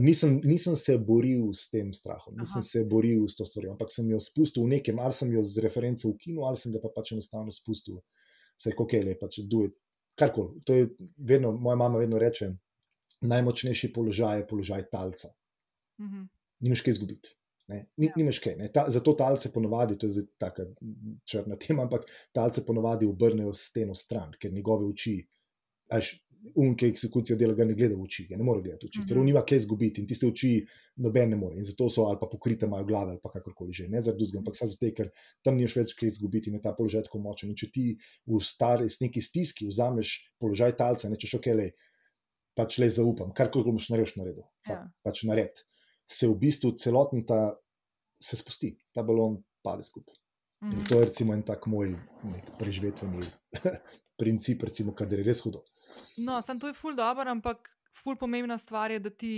Nisem, nisem se boril s tem strahom, nisem Aha. se boril s to stvarjo, ampak sem jo spustil v nekem, ali sem jo z reference ukinil, ali sem ga pa pač enostavno spustil. Se je ok, le pač duj. Karkoli. To je vedno, moja mama vedno reče, najmočnejši položaj je položaj talca. Mhm. Nimaš kaj izgubiti. Ne? Ni, Ja. Nimaš kaj. Ne? Ta, zato talce ponovadi, to je mm, črna tema, ampak talce ponovadi obrnejo steno stran, ker njegove oči, až unke eksekucijo dela, ga ne gleda v oči, ga ne more gledati v oči, ker Mhm. on nima kaj izgubiti in tiste oči noben ne more. In zato so ali pa pokrite imajo glave ali pa kakorkoli že. Ne zaradi drugega, ampak samo zato, ker tam nimaš več kaj izgubiti in je ta položaj tako močen. In če ti v stari, neki stiski vzameš položaj talca, nečeš ok, le, pač le zaupam, karkoli boš naredil, naredil. Ja. Ja. Pač nared. Se v bistvu celoten ta se spusti, ta balon pade skupaj. In Mhm. to je recimo en tak moj preživetveni princip, recimo, kadar je res hudo. No, sem to je ful dobro, ampak ful pomembna stvar je, da ti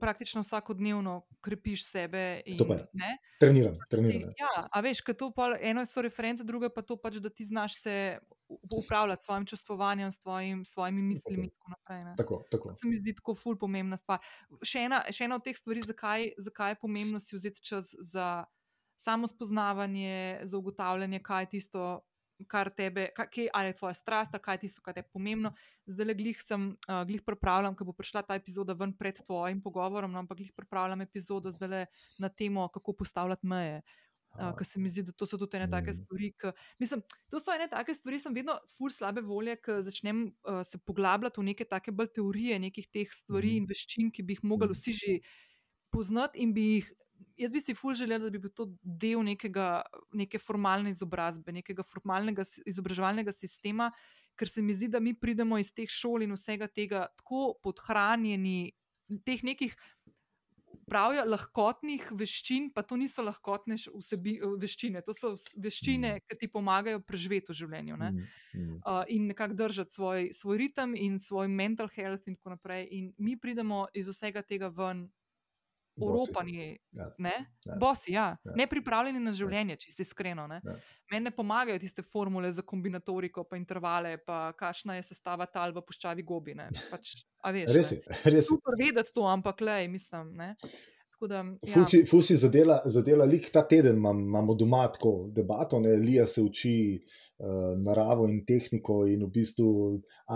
praktično vsakodnevno krepiš sebe. In, To pa je. ne, Treniram, treniram. ja, a veš, ker to pol, eno so reference, drugo pa to pač, da ti znaš se upravljati s svojim čustvovanjem, s tvojim, svojimi mislimi in tako naprej. ne. Tako, tako. To se mi zdi tako ful pomembna stvar. Še ena, še ena od teh stvari, zakaj, zakaj je pomembno si vzeti čas za samo spoznavanje, za ugotavljanje, kaj je tisto, kar tebe, kaj, ali je tvoja strast, ali kaj je tisto, kar je pomembno. Zdaj le glih sem, uh, glih pripravljam, ker bo prišla ta epizoda ven pred tvojim pogovorom, no, ampak glih pripravljam epizodo zdaj le na temo, kako postavljati meje. Uh, ker se mi zdi, da to so tudi ene take Mm. stvari. Ki, mislim, to so ene take stvari, sem vedno ful slabe volje, ker začnem uh, se poglabljati v neke take bolj teorije, nekih teh stvari Mhm. in veščin, ki bi jih mogli Mhm. vsi že poznati in bi jih. Jaz bi si ful želel, da bi bil to del nekega, neke formalne izobrazbe, nekega formalnega izobraževalnega sistema, ker se mi zdi, da mi pridemo iz teh šol in vsega tega tako podhranjeni, teh nekih pravijo lahkotnih veščin, pa to niso lahkotne vsebi, veščine, to so veščine, ki ti pomagajo preživeti v življenju. Ne? Mm, mm. uh, in nekako držati svoj, svoj ritem in svoj mental health, in tako naprej. In mi pridemo iz vsega tega ven. Oropani, Ja. ne? Ja. Bosi, ja. Ja. ne pripravljeni na življenje, čisto iskreno. Ne? Ja. Meni ne pomagajo tiste formule za kombinatoriko, pa intervale, pa kakšna je sestava tal v puščavi gobi. ne. Pač, veš, Res je, res je. Super vedeti to, ampak le, mislim. Ne? Da, ja. Ful si, ful si zadela, zadela lik ta teden, imam, imamo doma tako debato, ne, Lija se uči uh, naravo in tehniko in v bistvu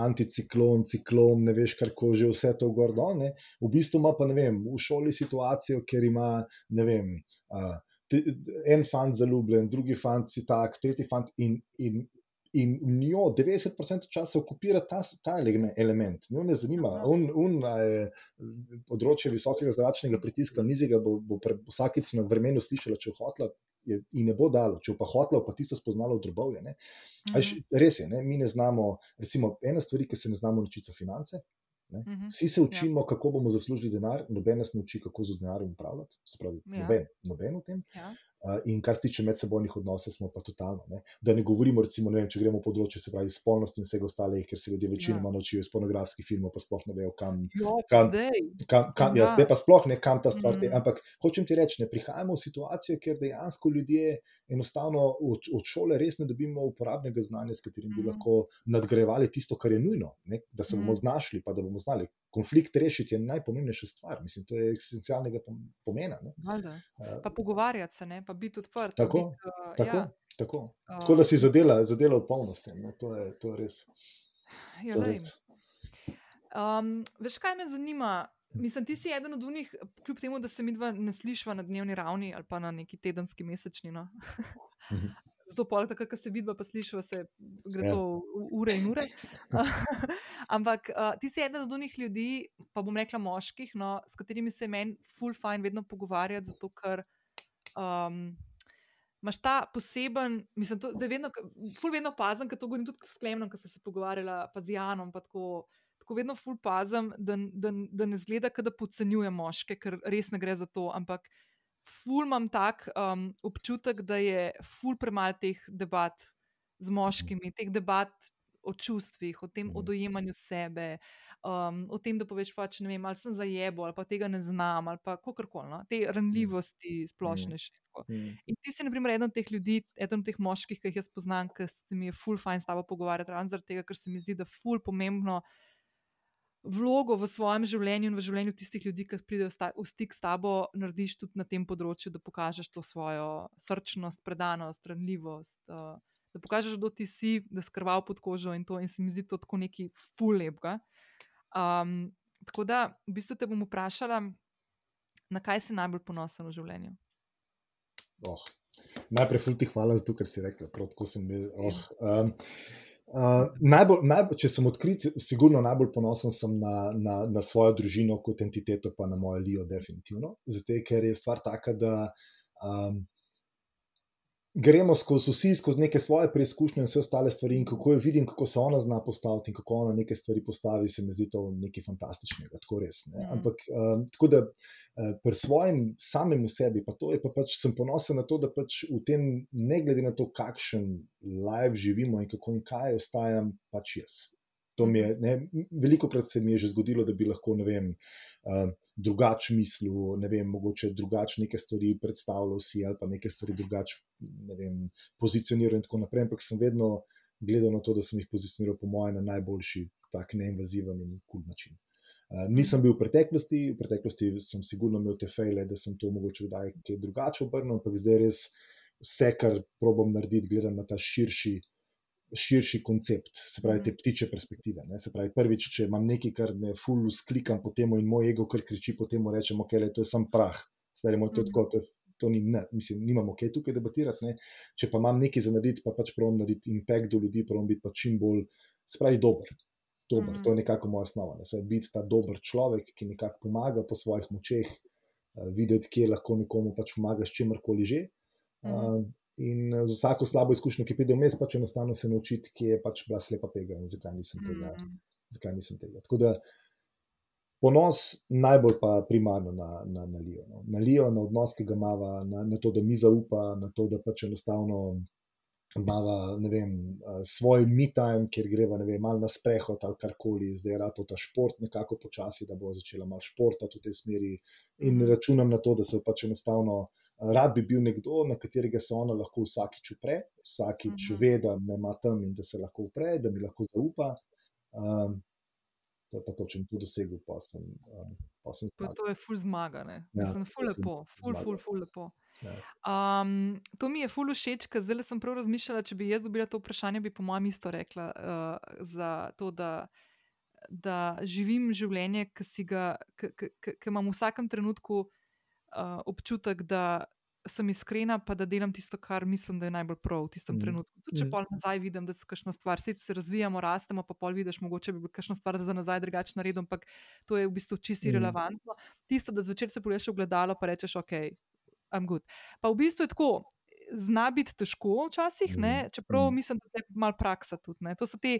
anticiklon, ciklon, ne veš, kar že vse to gor dol. ne. V bistvu ima pa ne vem, v šoli situacijo, ker ima ne vem. Uh, En fant zaljubljen, drugi fant si tak, tretji fant, in, in, in njo 90% časa okupira ta, ta eleme- element. Njo ne zanima, on a je področje visokega zračnega pritiska, nizjega, bo, bo pre- vsakič na vremenu slišala, če bo hotla, je, in ne bo dalo, če bo pa hotla, pa tisto spoznala v drobovje. ne. Veš, Mhm, Res je, ne? mi ne znamo, recimo, ena stvar, ki se ne znamo naučiti, so finance. mhm. Vsi se učimo, ja. kako bomo zaslužili denar, noben nas ne uči, kako z denarjem upravljati. Se pravi, Ja. noben, noben v tem. Ja. In kar se tiče medsebojnih odnosov, smo pa totalno. Ne? Da ne govorimo, recimo, ne vem, če gremo področje, se pravi, spolnosti in vsega ostalega, ker se ljudje večinoma Ja. naučijo iz pornografskih filmov, pa sploh ne vejo, kam, Jo, Kam- zdaj. kam, kam ja. Ja. zdaj pa sploh ne, kam ta stvar te. Mhm. Ampak hočem ti reči, ne prihajamo v situacijo, kjer dejansko ljudje enostavno od, od šole res ne dobimo uporabnega znanja, s katerim bi Mhm. lahko nadgrajevali tisto, kar je nujno, ne? da se bomo Mhm. znašli, pa da bomo znali. Konflikt rešiti je najpomembnejša stvar, mislim, to je esencialnega pom- pomena. Ne? Valjda. Uh, Pa pogovarjati se, ne? pa biti odprt. Tako, biti, uh, tako, Ja, tako. Tako da si zadela, zadela v polnosti. Ne? To, je, to je res. ja, To je res. Um, veš, kaj me zanima? Mislim, ti si eden od njih, kljub temu, da se mi dva ne slišva na dnevni ravni ali pa na neki tedenski, mesečni. No? Zato pol takrat, ko se vidva, pa slišva, se gre Ja. to ure in ure. Ampak uh, ti si eden od njih ljudi, pa bom rekla moških, no, s katerimi se meni full fajn vedno pogovarjati, zato ker. Um, Máš ta poseben, mislim, da vedno, ful vedno pazim, ker to govorim tudi s Klemnom, ko sem se pogovarjala, pa z Janom, pa tako, tako vedno ful pazim, da, da, da ne zgleda, da podcenjujem moške, ker res ne gre za to, ampak ful imam tak um, občutek, da je ful premalo teh debat z moškimi, teh debat o čustvih, o tem o dojemanju sebe, um, o tem, da poveš, pač, ne vem, ali sem zajebo, ali pa tega ne znam, ali pa kakorkoli, no? te ranljivosti splošne. In ti si, na primer, eden od teh ljudi, eden od teh moških, ki jih jaz poznam, ki se mi je ful fajn s tabo pogovarjati, ravno zaradi tega, ker se mi zdi, da ful pomembno vlogo v svojem življenju in v življenju tistih ljudi, ki pridejo v stik s tabo, narediš tudi na tem področju, da pokažeš to svojo srčnost, predanost, ranljivost. Uh, da pokažeš, kdo ti si, da si krval pod kožo in to, in se mi zdi to tako neki fulepka. Um, tako da, v bistvu te bom vprašala, na kaj si najbolj ponosen v življenju. Oh. Najprej, fulti hvala za to, kar si rekla. Prav, sem bil, oh. um, uh, najbolj, najbolj, če sem odkrit, sigurno najbolj ponosen sem na, na, na svojo družino kot entiteto, pa na mojo Lijo, definitivno. Zato, ker je stvar taka, da um, gremo skozi vsi, skozi neke svoje preizkušnje in vse ostale stvari, in kako jo vidim, kako se ona zna postaviti in kako ona neke stvari postavi, se mi zdi to nekaj fantastičnega, tako res. Ne? Mm. Ampak um, tako da uh, pri svojem samem sebi, pa to je pa pač, sem ponosen na to, da pač v tem, ne glede na to, kakšen live živimo in kako in kaj ostajam, pač jaz. To mi je, ne, veliko krat se mi je že zgodilo, da bi lahko, ne vem, uh, drugače mislil, ne vem, mogoče drugače neke stvari predstavljal si ali pa neke stvari drugače, ne vem, pozicioniral in tako naprej. Ampak sem vedno gledal na to, da sem jih pozicioniral po mojem na najboljši, tak neinvaziven in kul način. Uh, nisem bil v preteklosti, v preteklosti sem sigurno imel te fejle, da sem to mogoče kdaj kaj drugače obrnil, ampak zdaj res vse, kar probam narediti, gledam na ta širši širši koncept, se pravi, te mhm. ptiče perspektive. Ne? Se pravi, prvič, če imam nekaj, kar me fully sklikam po tem, in moj ego kar kriči po tem, rečemo, ok, le, to je sam prah, stari moj, to je mhm. tako. To je, To ni, ne, mislim, nimamo kaj tukaj debatirati. Ne. Če pa imam nekaj za narediti, pa pač pravim narediti impact do ljudi, pravim biti pa čim bolj, spravi, dober. dober. Mm. To je nekako moja osnova. Ne. Biti ta dober človek, ki nekako pomaga po svojih močeh, uh, videti, kje lahko nekomu pač pomaga s čemkoli že. Mm. Uh, In eh, z vsako slabo izkušnjo, ki pride vmes, pač enostavno se naučiti, ki je pač bila slepa pega in zakaj nisem tega. Mm. Zakaj nisem tega. Tako da ponos najbolj pa primarno na, na, na Lijo. No. Na Lijo, na odnos, ki ga ima, na, na to, da mi zaupa, na to, da pač enostavno imamo uh, svoj me-time, kjer greva malo na sprehod ali karkoli, zdaj rado ta šport, nekako počasi, da bo začela malo športati v tej smeri. In mm. računam na to, da se pač enostavno rad bi bil nekdo, na katerega se ona lahko vsakič upre, vsakič mm. ve, da me ima tam in da se lahko upre, da mi lahko zaupa. Um, To je pa to, če sem tu dosegel, pa sem. Um, pa sem to je ful zmaga, ne? Ja, Mislim, ful lepo, ful, ful, ful lepo. Um, to mi je ful všeč, ker zdaj sem prav razmišljala, če bi jaz dobila to vprašanje, bi po mojem isto rekla uh, za to, da, da živim življenje, ki imam v vsakem trenutku uh, občutek, da sem iskrena, pa da delam tisto, kar mislim, da je najbolj prav v tistem mm. trenutku. Tudi če mm. pa nazaj vidim, da se kakšno stvar, vsi se razvijamo, rastemo, pa pol vidiš, mogoče bi bil kakšno stvar za nazaj drugače naredil, ampak to je v bistvu čisti mm. relevantno. Tisto, da zvečer se pogledaš v gledalo, pa rečeš, ok, I'm good. Pa v bistvu je tako. Zna biti težko včasih, mm. čeprav mm. mislim, da je malo praksa tudi. Ne? To so te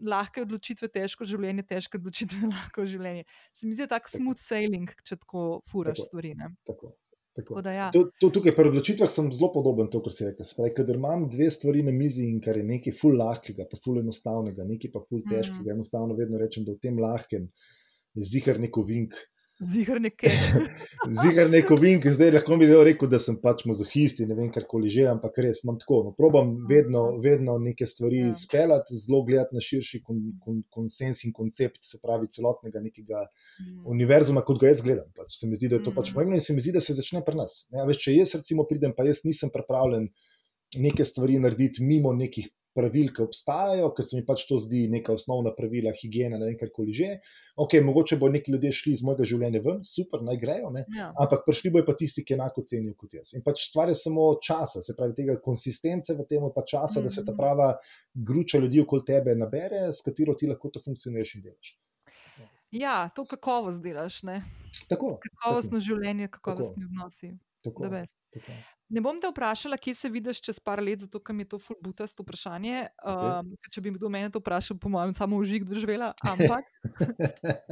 lahke odločitve, težko življenje, težke odločitve, lahko življenje. Se mi zdi tako smooth sailing, če tako furaš tako, stvari. Tako. Tako. Da, ja. to, to, tukaj, pri odločitvah sem zelo podoben to, kar se reče. Ker imam dve stvari na mizi in kar je nekaj ful lahkega, pa ful enostavnega, nekaj pa ful mhm. težkega. Mm. Enostavno vedno rečem, da v tem lahkem je zihar neko vink, Zigar nekaj. Zigar neko vink, zdaj lahko bi rekel, da sem pač mazohist in ne vem karkoli že, ampak res imam tako. No, probam vedno, vedno neke stvari ja. speljati, zelo gledati na širši kon, kon, konsens in koncept, se pravi celotnega nekega mm. univerzuma, kot ga jaz gledam. Pač. Se mi zdi, da je to pač mm. pomembno in se mi zdi, da se začne pri nas. Ja, veš, če jaz recimo pridem, pa jaz nisem pripravljen neke stvari narediti mimo nekih pravil, ki obstajajo, ker se mi pač to zdi neka osnovna pravila, higiena, ne vem, karkoli že. Ok, mogoče bo neki ljudje šli iz mojega življenja ven, super, naj grejo, ja. ampak prišli bojo pa tisti, ki enako cenijo kot jaz. In pač stvar je samo časa, se pravi, tega konsistence v tem, pa časa, mm -hmm. da se ta mhm. prava gruča ljudi okoli tebe nabere, s katero ti lahko to funkcioniraš in delaš. Ja, to kakovost delaš. Tako, kakovostno tako. življenje, kakovostni odnosi. Tako, tako. Ne bom te vprašala, kje se vidiš čez par let, zato ker mi je to fulbutasto vprašanje. Okej. Um, če bi kdo mene to vprašal, po mojem, samo užig doživela. Ampak,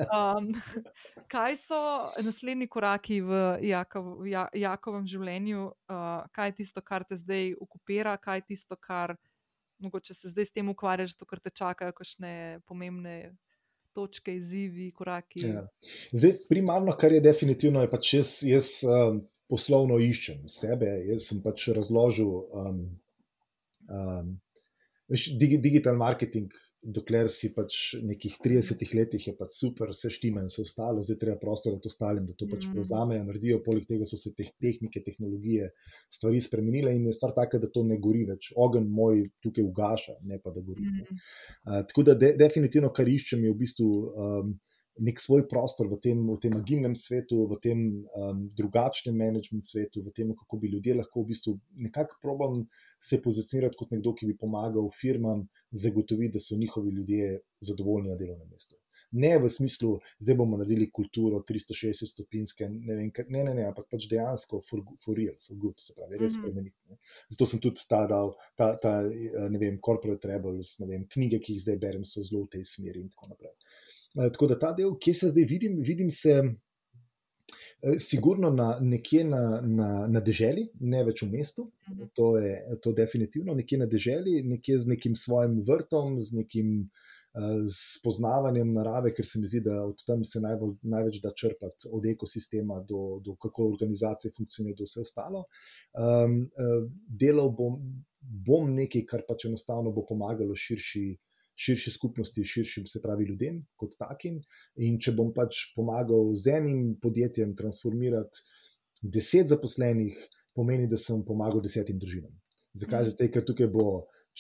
um, kaj so naslednji koraki v, Jakov, v Ja- Jakovem življenju, uh, kaj je tisto, kar te zdaj okupira, kaj je tisto, kar mogoče se zdaj s tem ukvarjaš, zato ker te čakajo kakšne pomembne točke, izzivi, koraki. Ja. Zdaj, primarno, kar je definitivno, je pač jaz, jaz um, poslovno iščem sebe. Jaz sem pač razložil, um, um, veš, digi, digital marketing, dokler si pač nekih 30 letih, je pač super, vse štima in vse ostalo, zdaj treba prostor dati ostalim, da to pač Mhm. prevzamejo, naredijo. Poleg tega so se te tehnike, tehnologije, stvari spremenile in je stvar taka, da to ne gori več. Ogen moj tukaj ugaša, ne pa da gori. Mhm. Uh, tako da de, definitivno, kar iščem, je v bistvu um, nek svoj prostor v tem, v tem agilnem svetu, v tem um, drugačnem management svetu, v tem, kako bi ljudje lahko v bistvu nekako probam se pozicionirati kot nekdo, ki bi pomagal firmam zagotoviti, da so njihovi ljudje zadovoljni na delovnem mestu. Ne v smislu, zdaj bomo naredili kulturo 360 stopinjske, ne, vem, ne, ne, ne, ampak pač dejansko for, for real, for good, se pravi, res Mhm. spremeniti. ne. Zato sem tudi ta dal, ta, ta eh, ne vem, corporate rebels, ne vem, knjige, ki jih zdaj berem, so zelo v tej smeri in tako naprej. Eh, Tako da ta del, kje se zdaj vidim, vidim se eh, sigurno na, nekje na, na, na deželi, ne več v mestu. Mhm. To je to definitivno nekje na deželi, nekje z nekim svojim vrtom, z nekim eh, spoznavanjem narave, ker se mi zdi, da od tam se najbolj, največ da črpati, od ekosistema do, do kako organizacije funkcionirajo, do vse ostalo. Um, uh, delal bom, bom nekaj, kar pač enostavno bo pomagalo širši, širši skupnosti, širšim, se pravi, ljudem kot takim. In če bom pač pomagal z enim podjetjem transformirati deset zaposlenih, pomeni, da sem pomagal desetim družinam. Zakaj? Mhm. Zato, ker tukaj bo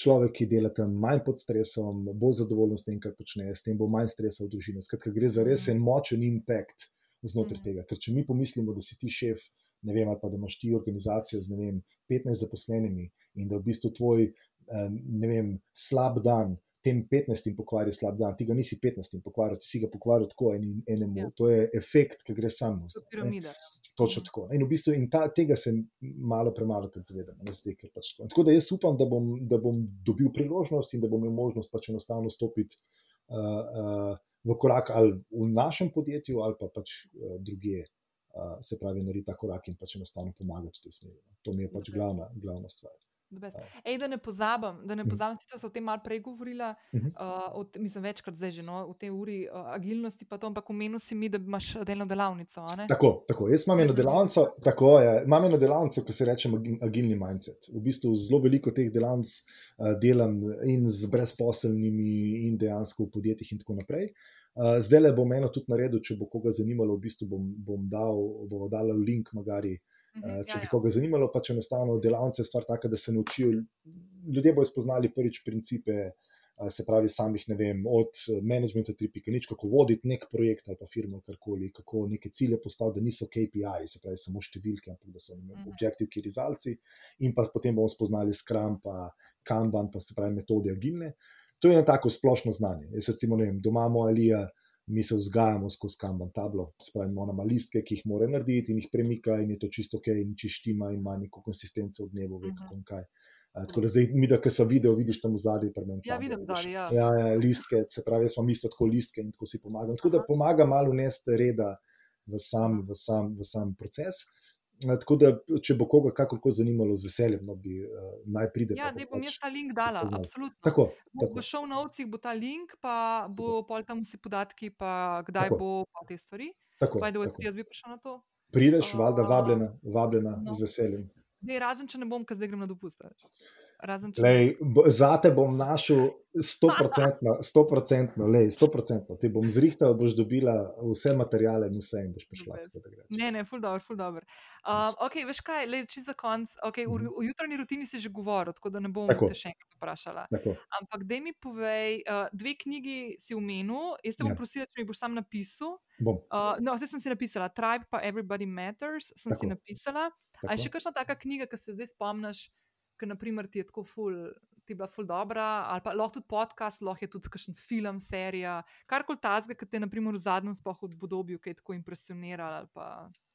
človek, ki dela tam manj pod stresom, bolj zadovoljen s tem, kar počne, s tem bo manj stresa v družini. Skratka, gre za res en močen impact znotraj Mhm. tega. Ker če mi pomislimo, da si ti šef, ne vem, ali pa da imaš ti organizacijo z vem, 15 zaposlenimi in da v bistvu tvoj eh, vem, slab dan. Tem 15 pokvari slab dan, ti ga nisi 15 pokvaril, ti si ga pokvaril tako en, enemu. Ja. To je efekt, ki gre sam. To je piramida. Točno Mhm. tako. In, v bistvu, in ta, tega se malo premalo zavedamo. Ne, zdaj, ker pač tako. tako da jaz upam, da bom, da bom dobil priložnost in da bom imel možnost pač enostavno stopiti uh, uh, v korak ali v našem podjetju ali pa pač uh, druge. Uh, se pravi, narediti ta korak in pač enostavno pomagati v tej smeri. To mi je pač glavna, glavna stvar. Ja. Ej, da ne pozabim, da ne Mhm. pozabim, sicer so o tem malo prej govorila, uh, o, te- mislim, večkrat zdaj že, no, v tej uri uh, agilnosti, pa to, ampak omenil si mi, da imaš delno delavnico. Tako, tako. Jaz imam eno Mhm. delavnico, tako je. Imam eno delavnico, ki se reče agi- agilni mindset. V bistvu zelo veliko teh delavnic uh, delam in z brezposelnimi, in dejansko v podjetjih, in tako naprej. Uh, zdaj le bom eno tudi naredil, če bo koga zanimalo, v bistvu bom, bom dal, bomo dali link, magari, Mhm, uh, ja, če bi ja. koga zanimalo, pač enostavno delavnice je stvar taka, da se naučijo, ljudje bodo spoznali prvič principe. uh, Se pravi, samih ne vem, od eh, managementa 3.0, kako voditi nek projekt ali pa firmo, karkoli, kako neke cilje postaviti, da niso KPI, se pravi, samo številke, ampak da so vem, Mhm. objective key results. In pa potem bomo spoznali Scrum, pa Kanban, pa se pravi metode agilne. To je eno tako splošno znanje. Jaz recimo, ne vem, doma imamo Alija, mi se vzgajamo skozi Kanban tablo, se pravi, imamo nama listke, ki jih mora narediti in jih premika in je to čisto ok, in če štima in ima neko konsistenco v dnevu, ve kako in kaj. Uh, tako da zdaj, mi, da so video, vidiš tam zadnji, pa meni. Ja, vidim zadaj, ja. Ja, ja, listke, se pravi, jaz imam isto tako listke in tako si pomagam. Tako da pomaga malo vnesti reda v sam, v sam, v sam proces. Tako da, če bo koga kakorkoli zanimalo, z veseljem, no, bi uh, naj pride. Ja, bo da bom jaz pač ta link dala, spoznal. absolutno. Tako, Bo- tako. V show novcih bo ta link, pa bo pol tam vsi podatki, pa kdaj Tako. bo pa te stvari. tako, Pa da tako. jaz bi prišla na to. Prideš, valjda, vabljena, vabljena no. z veseljem. Ne, razen če ne bom, ker zdaj grem na dopust. a veš. Razen če Lej, zate bom našel 100%, 100%, lej, 100%. Ti bom zrihtal, boš dobila vse materijale in vse in boš prišla. Tako. Ne, ne, ful dobro, ful dobro. Um, ok, veš kaj, le čisto za konc. Okay, v, Mhm. v jutranji rutini si že govoril, tako da ne bom Tako. te še enkrat vprašala. Tako. Ampak dej mi povej, uh, dve knjigi si omenil, jaz te bom Ja. prosila, če mi boš sam napisal. Bom. Uh, no, vse sem si napisala, Tribe pa Everybody Matters, sem si Tako. napisala. A je Tako. še kakšna taka knjiga, ki se zdaj spomniš, ki naprimer ti je tako ful, ti je bila ful dobra, ali pa lahko tudi podcast, lahko je tudi kakšen film, serija, karkoli tazga, ki te naprimer v zadnjem spohu obdobju, ki je tako impresionirala ali pa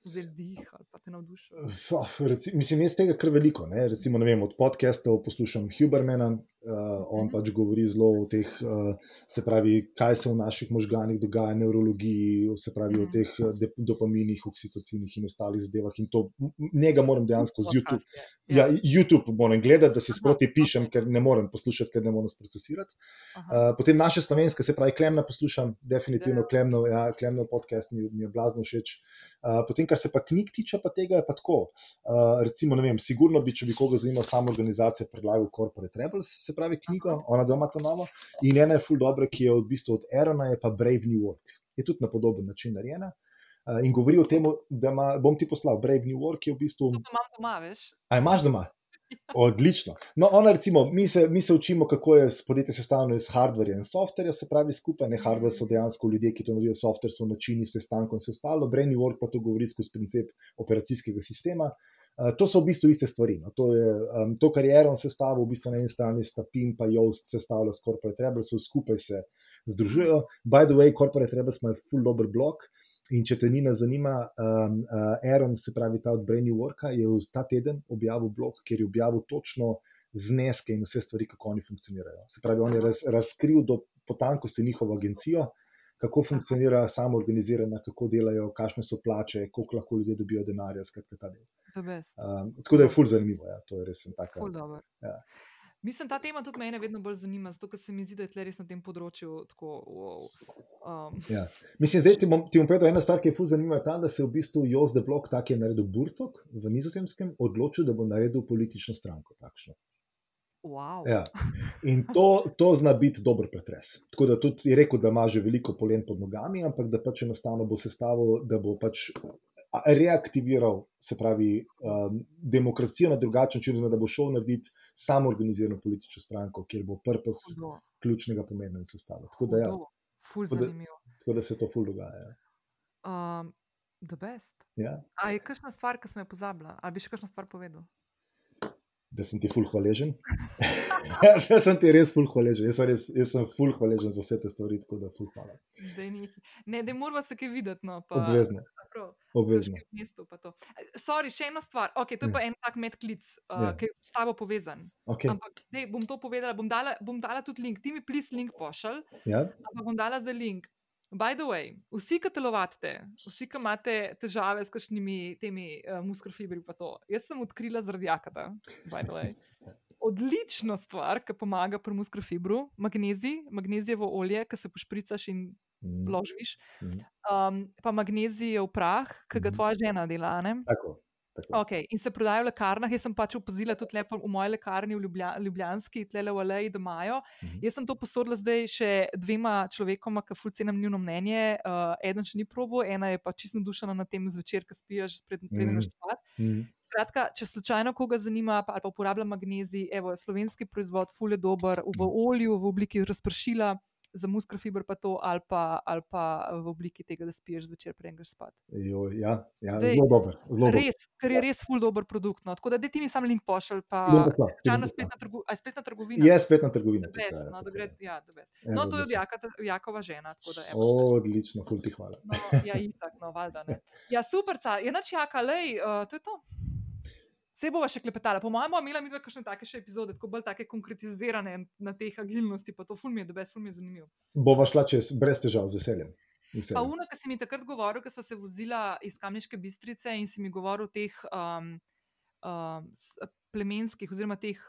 vzeli dih ali pa te navdušili? Oh, mislim, jaz tega kar veliko. Ne? Recimo, ne vem, od podcastov poslušam Hubermana, uh, on mm -hmm. pač govori zelo o teh, uh, se pravi, kaj se v naših možganih dogaja, neurologiji, se pravi, mm -hmm. o teh de, dopaminih, oksitocinih in ostalih zadevah. In to njega moram dejansko z YouTube. Ja, ja, YouTube moram gledati, da si sproti pišem, okay. ker ne morem poslušati, ker ne morem sprocesirati. Uh, potem naše slovenske, se pravi, klemna poslušam, definitivno ja. klemno, ja, klemno podcast mi, mi je blazno všeč. Uh, potem, kar se pa knjig tiče, pa tega je pa tako. Uh, recimo, ne vem, sigurno bi, če bi koga zanimala samo organizacija, predlagal Corporate Rebels, se pravi, knjigo, ona doma to novo. In ena je full dobro, ki je v bistvu od Erona, je pa Brave New York. Je tudi na podoben način narejena. Uh, in govori o tem, da ima, bom ti poslal Brave New York, ki je v bistvu. To imam doma, veš? A imaš doma? Odlično. No, ona, recimo, mi, se, mi se učimo, kako je podjetje sestavljeno iz hardverja in softverja, se pravi, skupaj. Ne hardver so dejansko ljudje, ki to naredijo, softver so načini sestankov in vse ostalo. Brain Work pa to govori skozi princip operacijskega sistema. Uh, to so v bistvu iste stvari. No. To, je, um, to, kar je Aaron sestavil, v bistvu na eni strani sta PIN in Yoast sestavlja s Corporate Rebels, skupaj se združujejo. By the way, Corporate Rebels ima full dober blog. In če te Nina zanima, um, uh, Aaron, se pravi ta od Brainy Worka, je ta teden objavil blog, kjer je objavil točno zneske in vse stvari, kako oni funkcionirajo. Se pravi, on je raz, razkril do potankosti njihovo agencijo, kako funkcionira samo organizirana, kako delajo, kakšne so plače, koliko lahko ljudje dobijo denarja, skratka ta del. Um, tako da je ful zanimivo. Ja, to je res tako. Ja. Mislim, ta tema tudi mene vedno bolj zanima, zato se mi zdi, da je res na tem področju tako. Wow. Um. Ja. Mislim, zdaj ti bom, ti bom povedal eno stvar, ki je ful zanimiva. Ta, da se je v bistvu Jos de Blok, tak je naredil Burcok v Nizozemskem, odločil, da bo naredil politično stranko takšno. Wow. Ja. In to, to zna biti dober pretres. Tako da tudi je rekel, da ima že veliko polen pod nogami, ampak da pač enostavno bo sestavil, da bo pač reaktiviral, se pravi, um, demokracijo na drugačen način, da bo šel narediti samo organizirano politično stranko, kjer bo prpos ključnega pomena in sestava. Tako da, ja, tako, da, tako da se to ful dogaja. Ja. Um, the best. Ja. A je kakšna stvar, ki sem jo pozabila, ali bi še kakšno stvar povedal? Da sem ti ful hvaležen. da sem ti res ful hvaležen. Jaz sem, res, jaz sem ful hvaležen za vse te stvari, tako da ful hvala. Ne, da moramo se kaj videti. No, pa, Obvezno. Prav, Obvezno. Mestu, Sorry, še ena stvar. Okay, to je ja. pa en tak medklic, uh, ja. ki je s tabo povezan. Okay. Ampak, dej, bom to povedala, bom dala, bom dala tudi link. Ti mi plis link pošalj. Ja. Ampak bom dala zdaj link. By the way, vsi, ki telovate, vsi, ki imate težave s kakšnimi temi uh, muskulofibri, pa to. Jaz sem odkrila zaradi jakata. Odlična stvar, ki pomaga pri muskulofibru, magnezij, magnezijevo olje, ki se pošpricaš in mm. ložiš, um, pa magnezijev prah, ki ga mm. tvoja žena dela. Tako. Okay. In se prodajajo v lekarnah. Jaz sem pač opazila tudi lepo v moji lekarni v Ljublja, Ljubljanski, tle v Aleji, da imajo. Uh -huh. Jaz sem to posodila zdaj še dvema človekoma, ki fulcenem njuno mnenje. Uh, eden še ni probo, ena je pa čisto dušena na tem zvečer, ki spijaš, preden uh -huh. spat. Uh -huh. Skratka, če slučajno koga zanima, ali pa uporablja magnezij, evo, slovenski proizvod, fulje dober, v olju, v obliki razpršila za muskulfiber, pa to, ali pa, ali pa v obliki tega, da spiješ zvečer, preden greš spat. Jo, ja, ja, Dej, zelo dober. Zelo res, dober. ker je res ful dober produkt. No. Tako da ti mi sam link pošilj. Spletna, trgu, spletna trgovina. Je spletna trgovina. Best, ja, no, da gre, ja, no, to je Jaka, Jakova žena. Da, evo, o, odlično, ful ti hvala. No, ja, itak, no, valjda ne. Ja, super, je nač Jaka, lej, uh, to je to. Vse bova še klepetala. Po mojem, imela mi dve kakšne take še epizode, tako bolj take konkretizirane na teh agilnosti, pa to ful mi je, da brez ful mi je zanimivo. Bova šla čez, brez težav, z veseljem. Pa uno, ki si mi takrat govoril, ko smo se vozila iz Kamniške bistrice in si mi govoril o teh um, um, plemenskih oziroma teh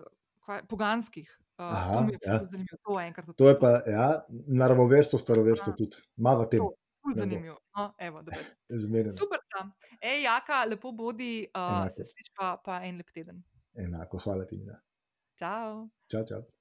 kva, poganskih. Uh, Aha, to mi je ja. zanimivo. To, enkrat, to je pa, ja, naravoverstvo, staroverstvo tudi. Mava tem. To zanimivo. No, evo. Super, tam. Ej, jaka, lepo bodi, uh, se slišva pa en lep teden. Enako, hvala ti. Čau. Čau, čau.